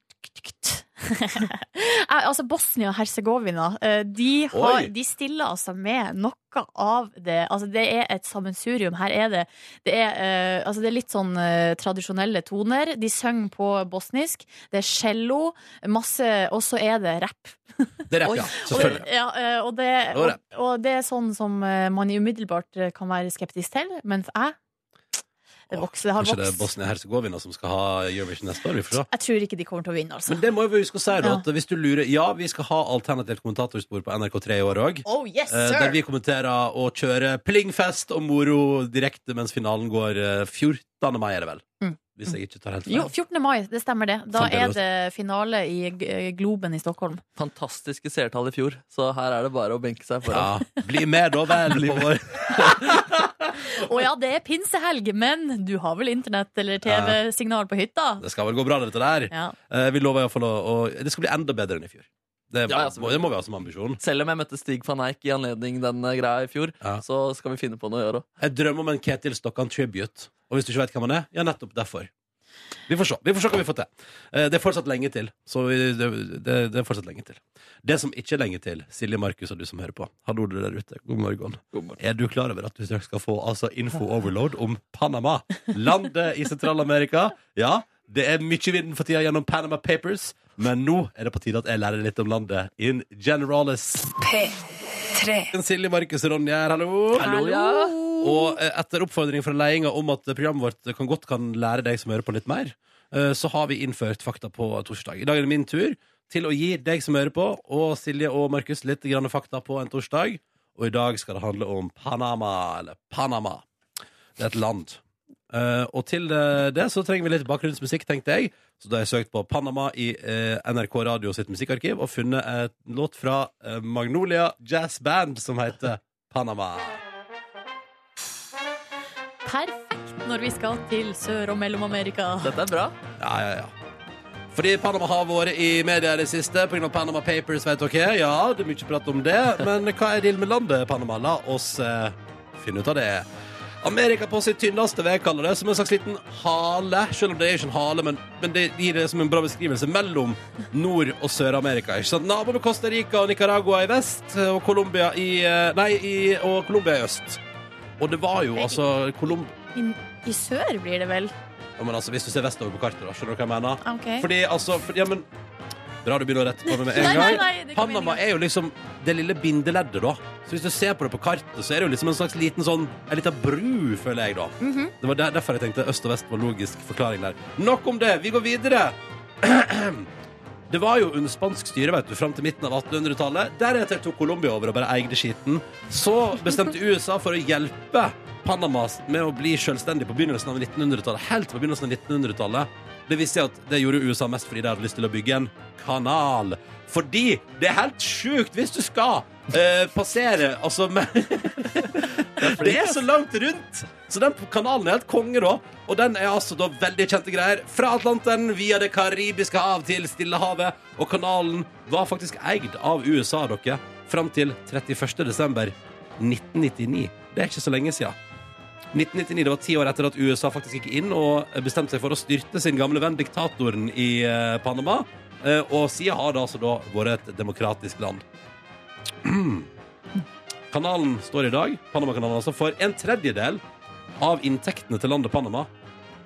altså Bosnia-Hercegovina eh, de, har- de stiller altså med noe av det Altså Det er et sammensurium. Her er det Det er, uh, altså det er litt sånn uh, tradisjonelle toner. De synger på bosnisk. Det er cello, masse Og så er det rapp. Det er rap, ja. ja. Og, Selvfølgelig. ja, uh, og, det, og, og det er sånn som man umiddelbart kan være skeptisk til, men jeg Det vokser, det har Kanskje det er. Bosnia-Hercegovina som skal ha Eurovision neste år? Vi får se. Jeg tror ikke de kommer til å vinne, altså. Men det må vi huske å si, da. At hvis du lurer Ja, vi skal ha alternativt kommentatorspor på NRK3 i år òg. Oh, yes, sir. Der vi kommenterer og kjører plingfest og moro direkte mens finalen går eh, 14. mai, er det vel? Mm. Hvis jeg ikke tar helt Jo, 14. mai, det stemmer det. Da er det finale i Globen i Stockholm. Fantastiske seertall i fjor, så her er det bare å benke seg foran. Ja, Bli med, da vel! Bli med. Å ja, det er pinsehelg, men du har vel internett eller TV-signal på hytta? Det skal vel gå bra, dette der. Ja. Eh, vi lover iallfall å og Det skal bli enda bedre enn i fjor. Det, Ja, altså, det må vi ha som ambisjon. Selv om jeg møtte Stig van Eijk i anledning den eh, greia i fjor, Ja. så skal vi finne på noe å gjøre òg. Jeg drømmer om en Ketil Stokkan tribute. Og hvis du ikke vet hvem han er, ja, nettopp derfor. Vi får se vi får se hva vi får til. Eh, Det er fortsatt lenge til. Så vi, det, det, det er fortsatt lenge til. Det som ikke er lenge til, Silje Markus og du som hører på, hallo du der ute, god morgen. Er du klar over at du straks skal få altså, info overload om Panama? Landet i Sentral-Amerika. Ja, det er mye vinden for tida gjennom Panama Papers, men nå er det på tide at jeg lærer litt om landet in generalis. P3. Silje Markus og Ronny her, hallo. Hallo, ja. Og eh, etter oppfordring fra ledelsen om at programmet vårt kan godt kan lære deg som hører på litt mer, eh, så har vi innført fakta på torsdag. I dag er det min tur til å gi deg som hører på, og Silje og Markus litt grann fakta på en torsdag. Og i dag skal det handle om Panama, eller Panama. Det er et land. Uh, og til det så trenger vi litt bakgrunnsmusikk, tenkte jeg. Så da har jeg søkt på Panama i uh, NRK Radio sitt musikkarkiv og funnet en låt fra uh, Magnolia Jazz Band som heter Panama. Perfekt når vi skal til Sør- og Mellom-Amerika. Dette er bra. Ja, ja, ja. Fordi Panama har vært i media i det siste pga. Panama Papers, vet dere. Ja, det er mye prat om det. Men hva er deal med landet Panama? La oss eh, finne ut av det. Amerika på sitt tynneste, vei kaller det, som en slags liten hale. Selv om det er ikke en hale, men, men det gir det som en bra beskrivelse mellom Nord- og Sør-Amerika. Ikke sant? Nabo med Costa Rica og Nicaragua i vest, og Colombia i eh, Nei, i, og Colombia i øst. Og det var jo altså Colom... I, I sør blir det vel? Ja, men altså, Hvis du ser vestover på kartet, da, skjønner du hva jeg mener? Ok. Fordi altså for, Ja, men Bra du begynner å rette på meg med en Nei, nei, gang. nei, kan Panama er jo liksom det lille bindeleddet, da. Så hvis du ser på det på kartet, så er det jo liksom en slags liten sånn En liten bru, føler jeg, da. Mhm. Det var der, derfor jeg tenkte øst og vest var logisk forklaring der. Nok om det. Vi går videre. Det var jo under spansk styre vet du, fram til midten av 1800-tallet. Deretter tok Colombia over og bare eide skitten. Så bestemte USA for å hjelpe Panama med å bli selvstendig på begynnelsen av 1900-tallet. Helt på begynnelsen av 1900-tallet. Det visste jeg at det gjorde USA mest fordi de hadde lyst til å bygge en kanal. Fordi det er helt sjukt hvis du skal eh, passere Altså med Det er så langt rundt! Så den kanalen er helt konge, da. Og den er altså da veldig kjente greier. Fra Atlanteren via Det karibiske hav til Stillehavet. Og kanalen var faktisk eid av USA, dere, fram til 31. desember 1999. Det er ikke så lenge siden. 1999, Det var ti år etter at USA faktisk gikk inn og bestemte seg for å styrte sin gamle venn diktatoren i eh, Panama. Eh, Og siden har det altså da vært et demokratisk land. Kanalen står i dag, Panamakanalen altså, for en tredjedel av inntektene til landet Panama.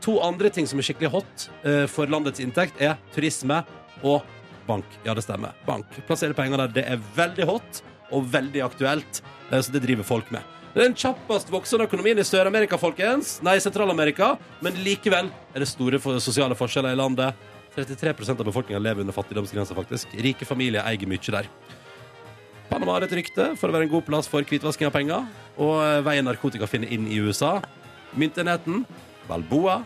To andre ting som er skikkelig hot eh, for landets inntekt, er turisme og bank. Ja, det stemmer. Bank. Plassere penger der. Det er veldig hot og veldig aktuelt, så det driver folk med. Det er den kjappest voksende økonomien i Sør-Amerika, folkens. Nei, Sentral-Amerika. Men likevel er det store sosiale forskjeller i landet. 33% av befolkninga lever under fattigdomsgrensa, faktisk. Rike familier eier mye der. Panama har et rykte for å være en god plass for hvitvasking av penger. Og eh, veien narkotika finner inn i USA. Myntenheten, Balboa.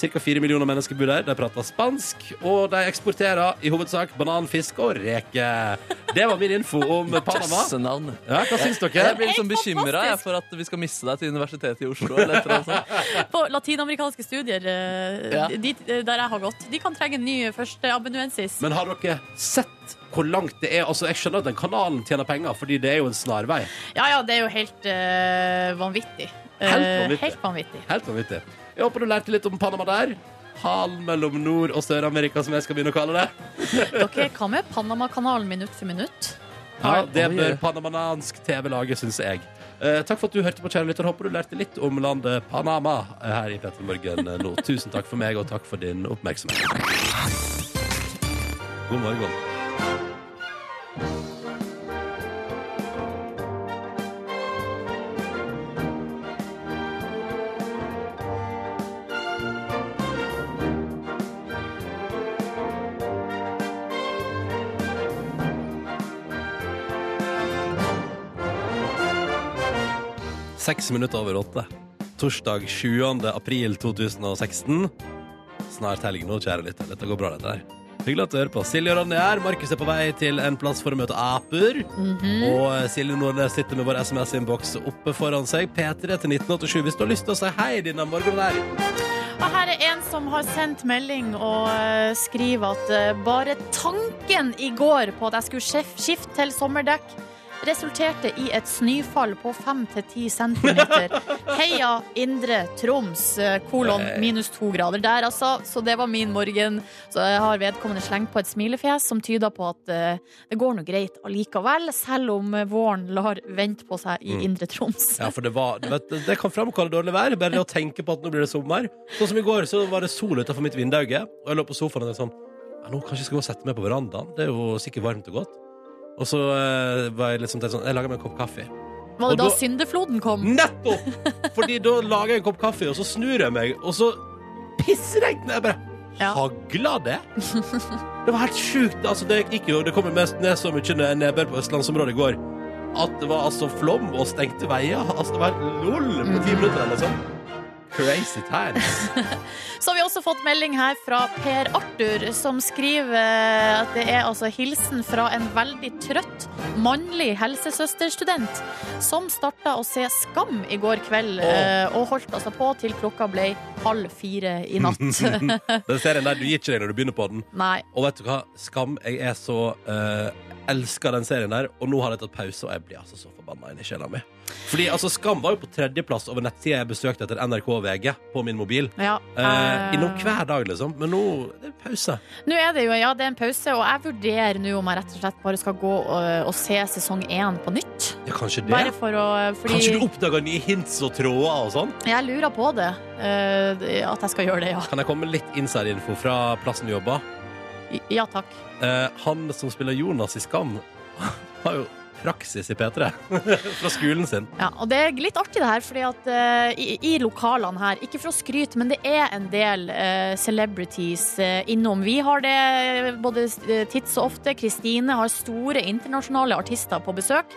Ca. fire millioner mennesker bor der. De prater spansk, og de eksporterer i hovedsak banan, fisk og reker. Det var min info om Panama. Jøssenavn. Ja, hva syns dere? Jeg blir liksom bekymra for at vi skal miste deg til Universitetet i Oslo. Eller etter, altså. På latinamerikanske studier, eh, Ja. de, der jeg har gått, de kan trenge en ny førsteamanuensis. Men har dere sett hvor langt det er? Altså, Jeg skjønner at den kanalen tjener penger, fordi det er jo en snarvei. Ja, ja, det er jo helt eh, vanvittig. Helt vanvittig. helt vanvittig. Helt vanvittig. Jeg håper du lærte litt om Panama der. Halen mellom Nord- og Sør-Amerika, som jeg skal begynne å kalle det. Dere, hva med Panamakanalen minutt for minutt? Ja, Det bør panamanansk TV lage, syns jeg. Eh, takk for at du hørte på, kjære lytter. Håper du lærte litt om landet Panama eh, her i Petter Morgen eh, nå. Tusen takk for meg, og takk for din oppmerksomhet. God morgen. Seks minutter over åtte. Torsdag 7. april 2016. Snart helg nå, kjære lytter. Dette går bra, dette her. Hyggelig at du hører på. Silje og Ronny er. Markus er på vei til en plass for å møte aper. Og eh, Silje Nordnes sitter med vår SMS-innboks oppe foran seg. P3 til 1987 hvis du har lyst til å si hei denne morgenen der. Og her er en som har sendt melding og eh, skriver at eh, bare tanken i går på at jeg skulle skifte til sommerdekk, resulterte i et snøfall på 5-10 cm. Heia Indre Troms, eh, kolon minus to grader der, altså. Så det var min morgen. Så jeg har vedkommende slengt på et smilefjes som tyder på at eh, det går nå greit allikevel, selv om eh, våren lar vente på seg i Indre Troms. Ja, for det var vet, Det kan framkalle dårlig vær. Bare det å tenke på at nå blir det sommer. Sånn som i går, så var det sol utenfor mitt vindu, og jeg lå på sofaen og tenkte sånn ja, Nå kanskje jeg skal gå og sette meg på verandaen. Det er jo sikkert varmt og godt. Og så eh, var jeg liksom sånn Jeg lager meg en kopp kaffe. Var Og det da da- syndefloden kom? Nettopp! Fordi da lager jeg en kopp kaffe, og så snur jeg meg, og så pissregner. Jeg bare Ja. Hagla det? Det var helt sjukt. Altså, det gikk jo Det kom jo mest ned så mye ned- nedbør på østlandsområdet i går at det var altså flom og stengte veier. Altså, det var helt lol på ti minutter eller sånn. Crazy times. Så har vi også fått melding her fra Per Arthur, som skriver eh, at det er altså hilsen fra en veldig trøtt mannlig helsesøsterstudent som starta å se Skam i går kveld, Åh. eh, og holdt altså på til klokka ble halv fire i natt. Den serien der, du gir ikke deg når du begynner på den. Nei. Og vet du hva? Skam. Jeg er så uh, elsker den serien der, og nå har jeg tatt pause, og jeg blir altså så forbanna inni sjela mi. Fordi altså, Skam var jo på tredjeplass over nettsida jeg besøkte etter NRK og VG på min mobil. Ja, Uh, eh, innom hver dag, liksom. Men nå det er pause. Nå er det jo ja, det er en pause, og jeg vurderer nå om jeg rett og slett bare skal gå og, og se sesong én på nytt. Ja, kanskje det. Bare for å fordi Kanskje du oppdager nye hints og tråder og sånn? Jeg lurer på det. eh, at jeg skal gjøre det, ja. Kan jeg komme med litt inside-info fra plassen du jobber? Ja takk. Eh, han som spiller Jonas i Skam, har jo praksis i P3 fra skolen sin. Ja, og det er litt artig det her, fordi at uh, i, i lokalene her, ikke for å skryte, men det er en del uh, celebrities uh, innom. Vi har det både tids og ofte. Kristine har store internasjonale artister på besøk.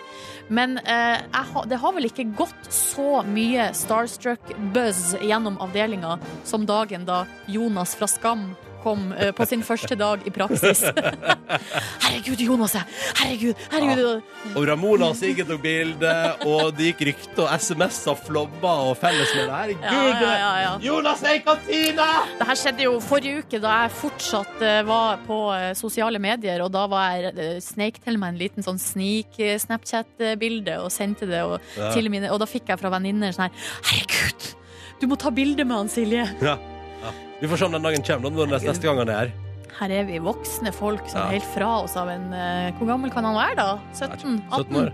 Men jeg det har vel ikke gått så mye starstruck buzz gjennom avdelinga som dagen da Jonas fra Skam kom eh, på sin første dag i praksis. Herregud, Jonas! Herregud! herregud. Og Ramona og Sigrid tok bilde, og det gikk rykter, og SMS-er flomma, og fellesmedlemmer Herregud! Ja, ja, ja, ja. Jonas er i kantina! Det her skjedde jo forrige uke, da jeg fortsatt eh, var på eh, sosiale medier. Og da var jeg sneik til meg en liten sånn snik-Snapchat-bilde og sendte det. Og, Ja. til mine, og da fikk jeg fra venninner sånn her Herregud! Du må ta bilde med han, Silje! Ja. Vi får se om den dagen kommer, når neste, neste gang han er her. Her er vi voksne folk som er helt fra oss av en uh, Hvor gammel kan han være, da? 17? 18? 17 år.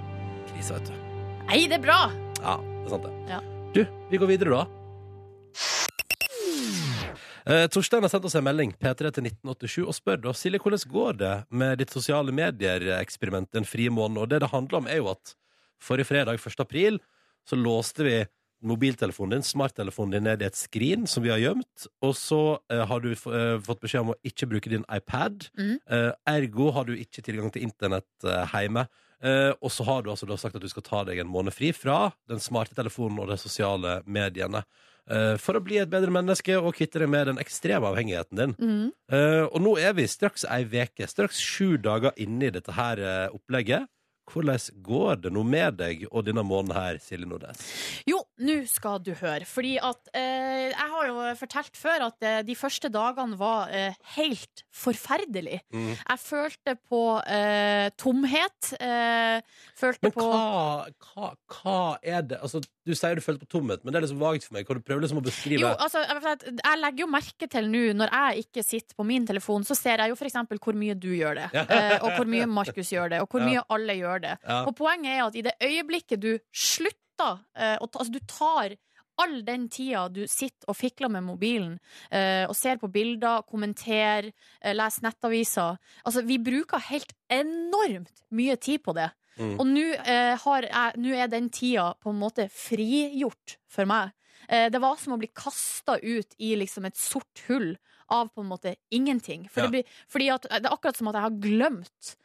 Krise, vet du. Nei, det er bra! Ja, det er sant det. Ja. Du, vi går videre da. Eh, Torstein har sendt oss en melding P3 til 1987 og spør da Silje, hvordan går det med ditt sosiale medier-eksperiment en fri måned? Og det det handler om er jo at forrige fredag, 1. april, så låste vi mobiltelefonen din, smarttelefonen din, ned i et skrin som vi har gjemt, og så eh, har du eh, fått beskjed om å ikke bruke din iPad. Mm. Eh, ergo har du ikke tilgang til internett eh, hjemme. Eh, og så har du altså da sagt at du skal ta deg en måned fri fra den smarte telefonen og de sosiale mediene. eh, for å bli et bedre menneske og kvitte deg med den ekstreme avhengigheten din. Mm. Og nå er vi straks ei veke, straks sju dager inne i dette her opplegget. Hvordan går det nå med deg og denne måneden her, Silje Nordnes? Jo, nå skal du høre. Fordi at eh, Jeg har jo fortalt før at eh, de første dagene var eh, helt forferdelig. Mm. Jeg følte på eh, tomhet. Eh, følte Men på hva, hva, hva er det Altså, Du sier du følte på tomhet, men det er liksom vagt for meg. Hva du prøver liksom å beskrive Jo, altså, jeg legger jo merke til nå, når jeg ikke sitter på min telefon, så ser jeg jo f.eks. hvor mye du gjør det, eh, og hvor mye Markus gjør det, og hvor Ja. mye alle gjør det. Ja. Og poenget er at i det øyeblikket du slutter eh, og, Altså, du tar all den tida du sitter og fikler med mobilen eh, og ser på bilder, kommenterer, eh, leser nettaviser Altså, vi bruker helt enormt mye tid på det. Mm. Og nå eh, er den tida på en måte frigjort for meg. Eh, det var som å bli kasta ut i liksom et sort hull av på en måte ingenting. For Ja. det, blir, fordi at, det er akkurat som at jeg har glemt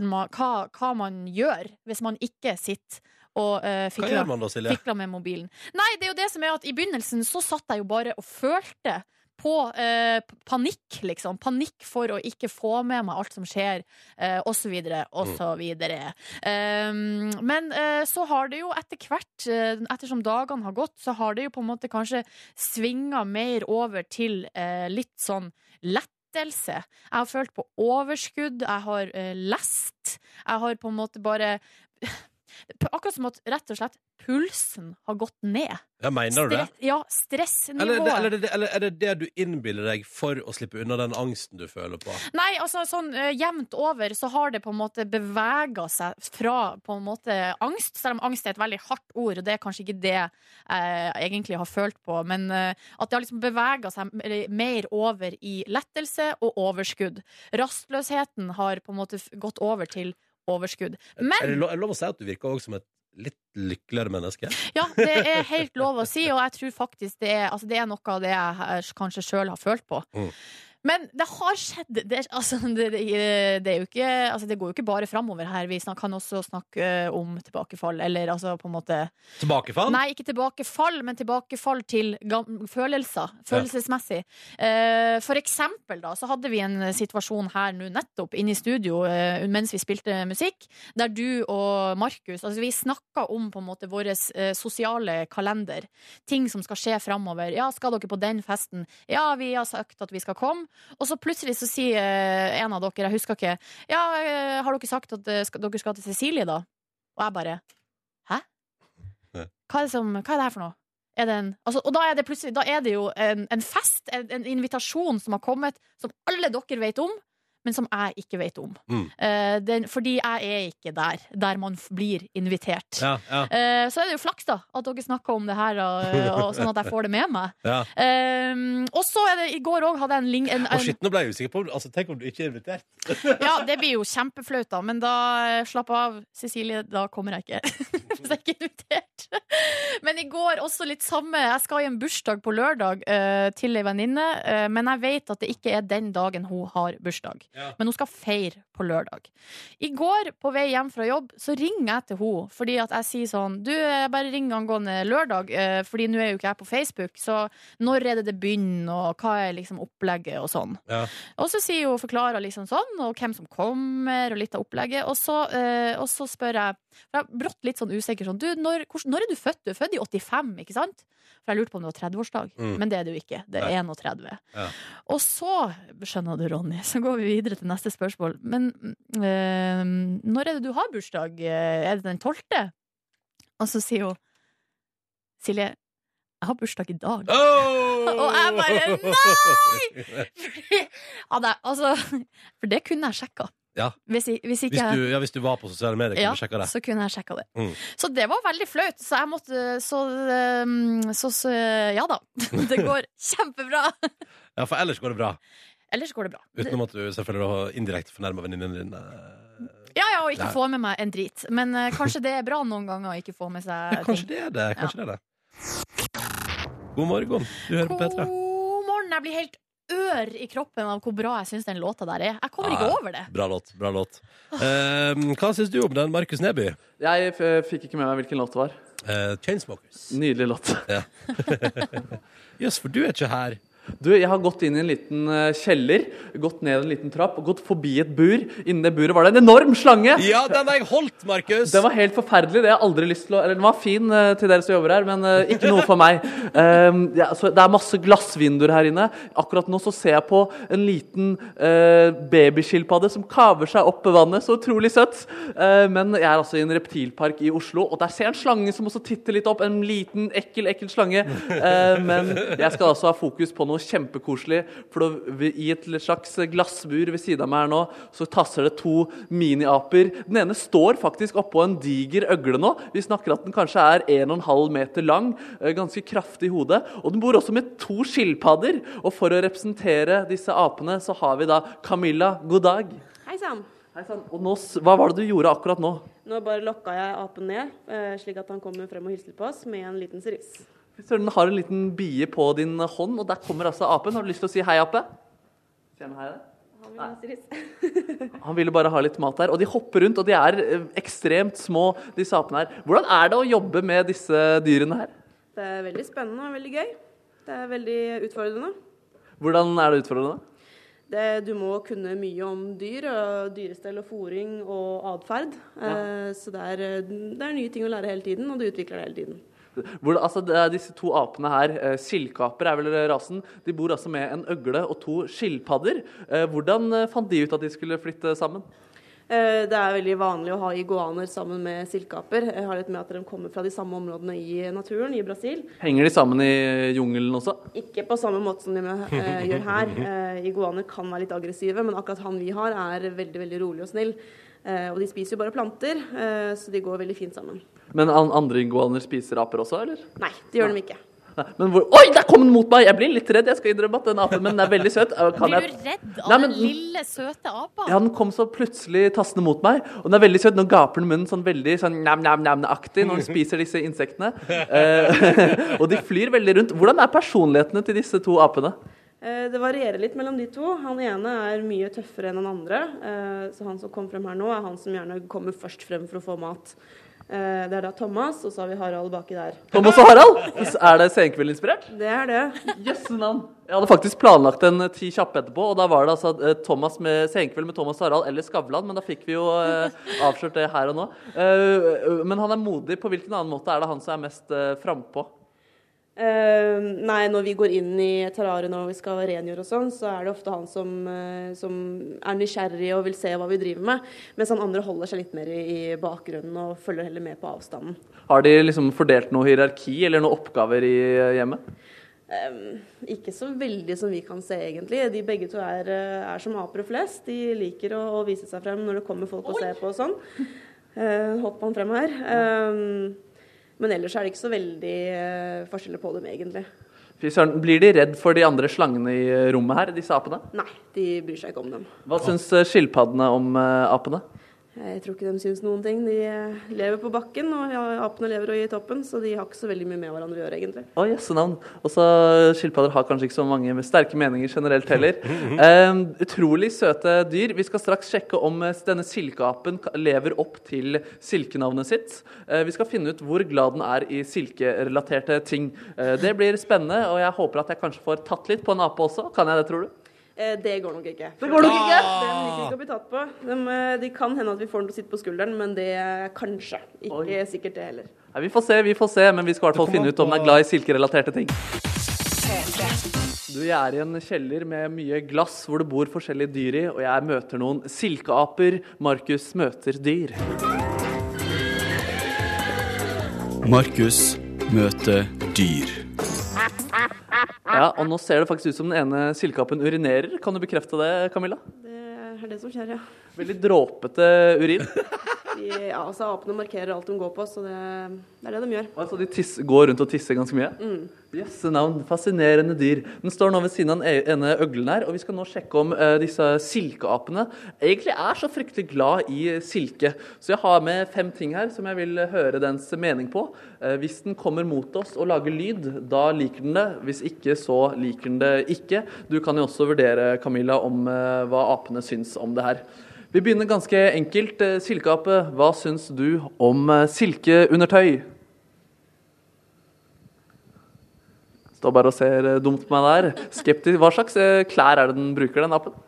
man, hva, hva man gjør hvis man ikke sitter og uh, fikla, man da, fikla med mobilen. Nei, det er jo det som er at i begynnelsen så satt jeg jo bare og følte på uh, panikk, liksom. Panikk for å ikke få med meg alt som skjer, uh, og så videre, og så videre. Um, men uh, så har det jo etter hvert, eh, ettersom dagene har gått, så har det jo på en måte kanskje svinga mer over til eh, litt sånn lettelse. Jeg har følt på overskudd, jeg har uh, lest, jeg har på en måte bare Akkurat som at rett og slett pulsen har gått ned. Ja, mener du det? Ja, stressnivået. Eller, eller, eller, er det- eller er det det du innbiller deg for å slippe unna den angsten du føler på? Nei, altså sånn uh, jevnt over så har det på en måte bevega seg fra på en måte angst, selv om angst er et veldig hardt ord, og det er kanskje ikke det jeg egentlig har følt på, men uh, at det har liksom bevega seg mer over i lettelse og overskudd. Rastløsheten har på en måte gått over til overskudd. Er det, Men lov, er det lov å si at du virker også som et litt lykkeligere menneske? ja, det er helt lov å si, og jeg tror faktisk det er, altså det er noe av det jeg eh, kanskje sjøl har følt på. Mm. Men det har skjedd Det, altså, det, det, ikke altså, Det går jo ikke bare framover her. Vi kan også snakke eh, om tilbakefall, eller altså på en måte Tilbakefall? Nei, ikke tilbakefall, men tilbakefall til følelser. Følelsesmessig. Eh, for eksempel, da, så hadde vi en situasjon her nå nettopp inne i studio eh, mens vi spilte musikk, der du og Markus Altså, vi snakka om på en måte vår sosiale kalender. Ting som skal skje framover. Ja, skal dere på den festen? Ja, vi har sagt at vi skal komme. Og så plutselig så sier eh, en av dere, jeg husker ikke, ja, eh, har dere sagt at eh, dere skal til Cecilie, da? Og jeg bare Hæ? Hva er det, som, hva er det her for noe? Det en, altså, og da er det plutselig Da er det jo en, en fest, en, en invitasjon som har kommet, som alle dere vet om, men som jeg ikke vet om. Mm. Uh, den, fordi jeg er ikke der, der man blir invitert. Ja, ja, Uh, så er det jo flaks, da, at dere snakker om det her, og, og, sånn at jeg får det med meg. ja. Uh, og så er det i går òg hadde jeg en, ling- en, en, en shit, nå ble jeg usikker på altså, Tenk om du ikke er invitert. Ja, det blir jo kjempeflaut, da. Men da slapp av, Cecilie. Da kommer jeg ikke. Hvis jeg ikke er invitert. Men i går også litt samme. Jeg skal i en bursdag på lørdag til ei venninne, men jeg vet at det ikke er den dagen hun har bursdag. Ja. Men hun skal feire på lørdag. I går, på vei hjem fra jobb, så ringer jeg til henne fordi at jeg sier sånn Du, jeg bare ring angående lørdag, eh, fordi nå er jo ikke jeg på Facebook, så når er det det begynner, og hva er liksom opplegget, og sånn. Ja. Og så sier hun forklarer liksom sånn, og hvem som kommer, og litt av opplegget. Og så, eh, og så spør jeg, for jeg brått litt sånn usikker sånn, du, når, hvor, når er du født? Du er født i 85, ikke sant? For jeg lurte på om det var 30-årsdag, Mm. men det er det jo ikke. Det er 31. Ja. Og så, skjønner du, Ronny, så går vi videre til neste spørsmål. Men øh, når er det du har bursdag? Er det den 12.? Og så sier hun, Silje, jeg har bursdag i dag. Oh! Og jeg bare, nei! Ja, det, altså, for det kunne jeg sjekka. Ja. Hvis, hvis ikke Hvis du, ja, hvis du var på sosiale medier, ja, kunne du sjekka det. så kunne jeg sjekka det. Mm. Så det var veldig flaut. Så jeg måtte Så, um, så, så ja da. Det går kjempebra. Ja, for ellers går det bra. Ellers går det bra. Utenom at du selvfølgelig har indirekte fornærma venninnene dine. Ja, ja, og ikke Nei. få med meg en drit. Men eh, kanskje det er bra noen ganger å ikke få med seg Ja, kanskje ting. det er det. Kanskje det er det. God morgen. Du hører på P3. God morgen. Jeg blir helt ør i kroppen av hvor bra jeg syns den låta der er. Jeg kommer Ja, ikke over det. Bra låt. bra låt eh, Hva syns du om den, Markus Neby? Jeg f fikk ikke med meg hvilken låt det var. Eh, Chainsmokers. Nydelig låt. Jøss, for du er ikke her. Du, jeg har gått inn i en liten eh, kjeller, gått ned en liten trapp gått forbi et bur. Innen det buret var det en enorm slange! Ja, den har jeg holdt, Markus! Den var helt forferdelig. Det har jeg aldri lyst til å Eller den var fin eh, til dere som jobber her, men eh, ikke noe for meg. Um, ja, så det er masse glassvinduer her inne. Akkurat nå så ser jeg på en liten uh, babyskilpadde som kaver seg opp vannet. Så utrolig søtt. Uh, men jeg er altså i en reptilpark i Oslo, og der ser jeg en slange som også titter litt opp. En liten, ekkel, ekkel slange. Uh, men jeg skal altså ha fokus på noe kjempekoselig. For i et slags glassbur ved siden av meg her nå, så tasser det to miniaper. Den ene står faktisk oppå en diger øgle nå. Vi snakker at den kanskje er 1,5 meter lang. eh, Ganske kraftig i hodet. Og den bor også med to skilpadder. Og for å representere disse apene, så har vi da Camilla. God dag. Hei sann. Og nå, hva var det du gjorde akkurat nå? Nå bare lokka jeg apen ned, eh, slik at han kommer frem og hilser på oss med en liten service. Søren har en liten bie på din hånd, og der kommer altså apen. Har du lyst til å si hei, ape? Si han hei. Han vil. Han ville bare ha litt mat her. Og de hopper rundt, og de er eh, ekstremt små, disse apene her. Hvordan er det å jobbe med disse dyrene her? Det er veldig spennende og veldig gøy. Det er veldig utfordrende. Hvordan er det utfordrende? Det, du må kunne mye om dyr, og dyrestell og fòring og atferd. Ja. så det er, eh, det er nye ting å lære hele tiden, og du utvikler det hele tiden. Hvordan, altså, disse to apene her, eh, skillkaper er vel rasen, de bor altså med en øgle og to skilpadder. Eh, hvordan eh, fant de ut at de skulle flytte sammen? Det er veldig vanlig å ha iguaner sammen med silkeaper. Jeg har litt med at de kommer fra de samme områdene i naturen, i Brasil. Henger de sammen i jungelen også? Ikke på samme måte som de gjør her. Iguaner kan være litt aggressive, men akkurat han vi har, er veldig veldig rolig og snill. Og de spiser jo bare planter, så de går veldig fint sammen. Men andre iguaner spiser aper også, eller? Nei, det gjør de ikke. Men hvor Oi, der kom den mot meg! Jeg blir litt redd, jeg skal innrømme at den apen, men den er veldig søt. Kan Blir jeg... du redd av Nei, men- den lille, søte apa? Ja, den kom så plutselig tassende mot meg, og den er veldig søt. Nå gaper den munnen sånn veldig sånn nam-nam-nam-aktig når den spiser disse insektene. Eh, og de flyr veldig rundt. Hvordan er personlighetene til disse to apene? Eh, det varierer litt mellom de to. Han ene er mye tøffere enn den andre. Eh, så han som kom frem her nå, er han som gjerne kommer først frem for å få mat. Eh, det er da Thomas, og så har vi Harald baki der. Thomas og Harald? Er det Senkveld-inspirert? Det er det. Jøsse navn. Jeg hadde faktisk planlagt en eh, ti kjappe etterpå, og da var det altså eh, Thomas med Senkveld med Thomas og Harald eller Skavlan, men da fikk vi jo eh, avslørt det her og nå. Eh, men han er modig. På hvilken annen måte er det han som er mest frampå? Eh, nei, når vi går inn i terrariet når vi skal rengjøre og sånn, så er det ofte han som, uh, som er nysgjerrig og vil se hva vi driver med. Mens han andre holder seg litt mer i, i bakgrunnen og følger heller med på avstanden. Har de liksom fordelt noe hierarki eller noen oppgaver i eh, hjemmet? Eh, ikke så veldig som vi kan se, egentlig. De begge to er, eh, er som apere flest. De liker å, å vise seg frem når det kommer folk og ser på og sånn. Uh, hopp han frem her. Eh, men ellers er det ikke så veldig eh, forskjeller på dem, egentlig. Fy søren, Blir de redd for de andre slangene i eh, rommet her, disse apene? Nei, de bryr seg ikke om dem. Hva syns eh, skilpaddene om apene? Jeg tror ikke de syns noen ting. De eh, lever på bakken, og apene lever i toppen, så de har ikke så veldig mye med hverandre å gjøre, egentlig. Å, jøsse navn. Og så skilpadder har kanskje ikke så mange med sterke meninger generelt heller. Um, utrolig søte dyr. Vi skal straks sjekke om eh, denne silkeapen lever opp til silkenavnet sitt. Uh, vi skal finne ut hvor glad den er i silkerelaterte ting. Uh, det blir spennende, og jeg håper at jeg kanskje får tatt litt på en ape også. Kan jeg det, tror du? Eh, det går nok ikke. Det går nok ikke? De liker ikke å bli tatt på. De, eh, de kan hende at vi får den til å sitte på skulderen, men det er kanskje. Ikke Oi. sikkert det heller. Nei, vi får se, vi får se, men vi skal i hvert fall finne ut om den er glad i silkerelaterte ting. Du, jeg er i en kjeller med mye glass hvor det bor forskjellige dyr i, og jeg møter noen silkeaper. Markus møter dyr. Markus møter dyr. Ja, og nå ser det faktisk ut som den ene silkeapen urinerer. Kan du bekrefte det, Camilla? Det er det som skjer, ja. Veldig dråpete urin. De, ja altså, apene markerer alt de går på, så det, det er det de gjør. Altså, de tiss, går rundt og tisser ganske mye? Jøsse navn. Fascinerende dyr. Den står nå ved siden av den e- ene øglen her, og vi skal nå sjekke om eh, disse silkeapene egentlig er så fryktelig glad i silke. Så jeg har med fem ting her som jeg vil høre dens mening på. Eh, hvis den kommer mot oss og lager lyd, da liker den det. Hvis ikke, så liker den det ikke. Du kan jo også vurdere, Camilla, om eh, hva apene syns om det her. Vi begynner ganske enkelt. Eh, Silkeape, hva syns du om eh, silkeundertøy? Står bare og ser eh, dumt på meg der. Skeptisk. Hva slags klær er det den bruker, den apen?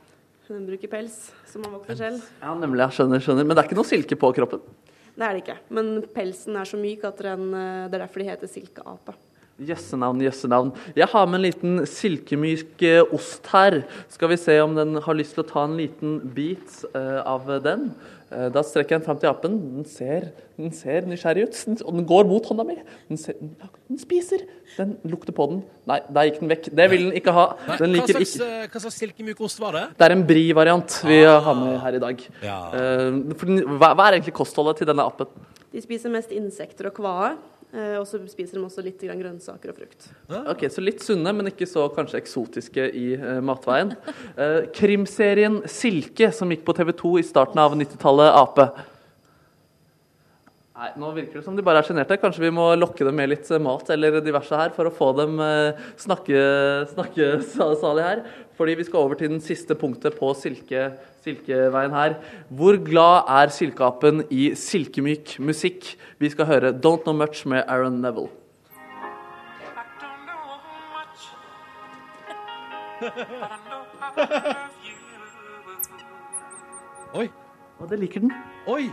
Den bruker pels, som man vokser selv. Ja, nemlig. Jeg skjønner, skjønner. Men det er ikke noe silke på kroppen? Det er det ikke. Men pelsen er så myk at den, det er derfor de heter silkeape. Jøssenavn, jøssenavn. Jeg har med en liten silkemyk eh, ost her. Skal vi se om den har lyst til å ta en liten bit eh, av den. Eh, da strekker jeg den fram til apen. Den ser, den ser nysgjerrig ut, den, og den går mot hånda mi. Den, ser, den, spiser. Den lukter på den. Nei, der gikk den vekk. Det vil den ikke ha. Den liker hva, slags, ikke hva slags silkemyk ost var det? Det er en bri-variant vi har med her i dag. Ja. Hva, hva er egentlig kostholdet til denne apen? De spiser mest insekter og kvae. Eh, Og så spiser de også litt grønnsaker og frukt. Ok, Så litt sunne, men ikke så kanskje eksotiske i eh, matveien. Eh, krimserien Silke, som gikk på TV 2 i starten av 90-tallet, Ape. Nei, Nå virker det som de bare er sjenerte. Kanskje vi må lokke dem med litt mat eller diverse her for å få dem snakke, snakkesalig salig her. Fordi vi skal over til den siste punktet på silke, Silkeveien her. Hvor glad er silkeapen i silkemyk musikk? Vi skal høre Don't Know Much med Aaron Neville. Oi. Og det liker den. Oi!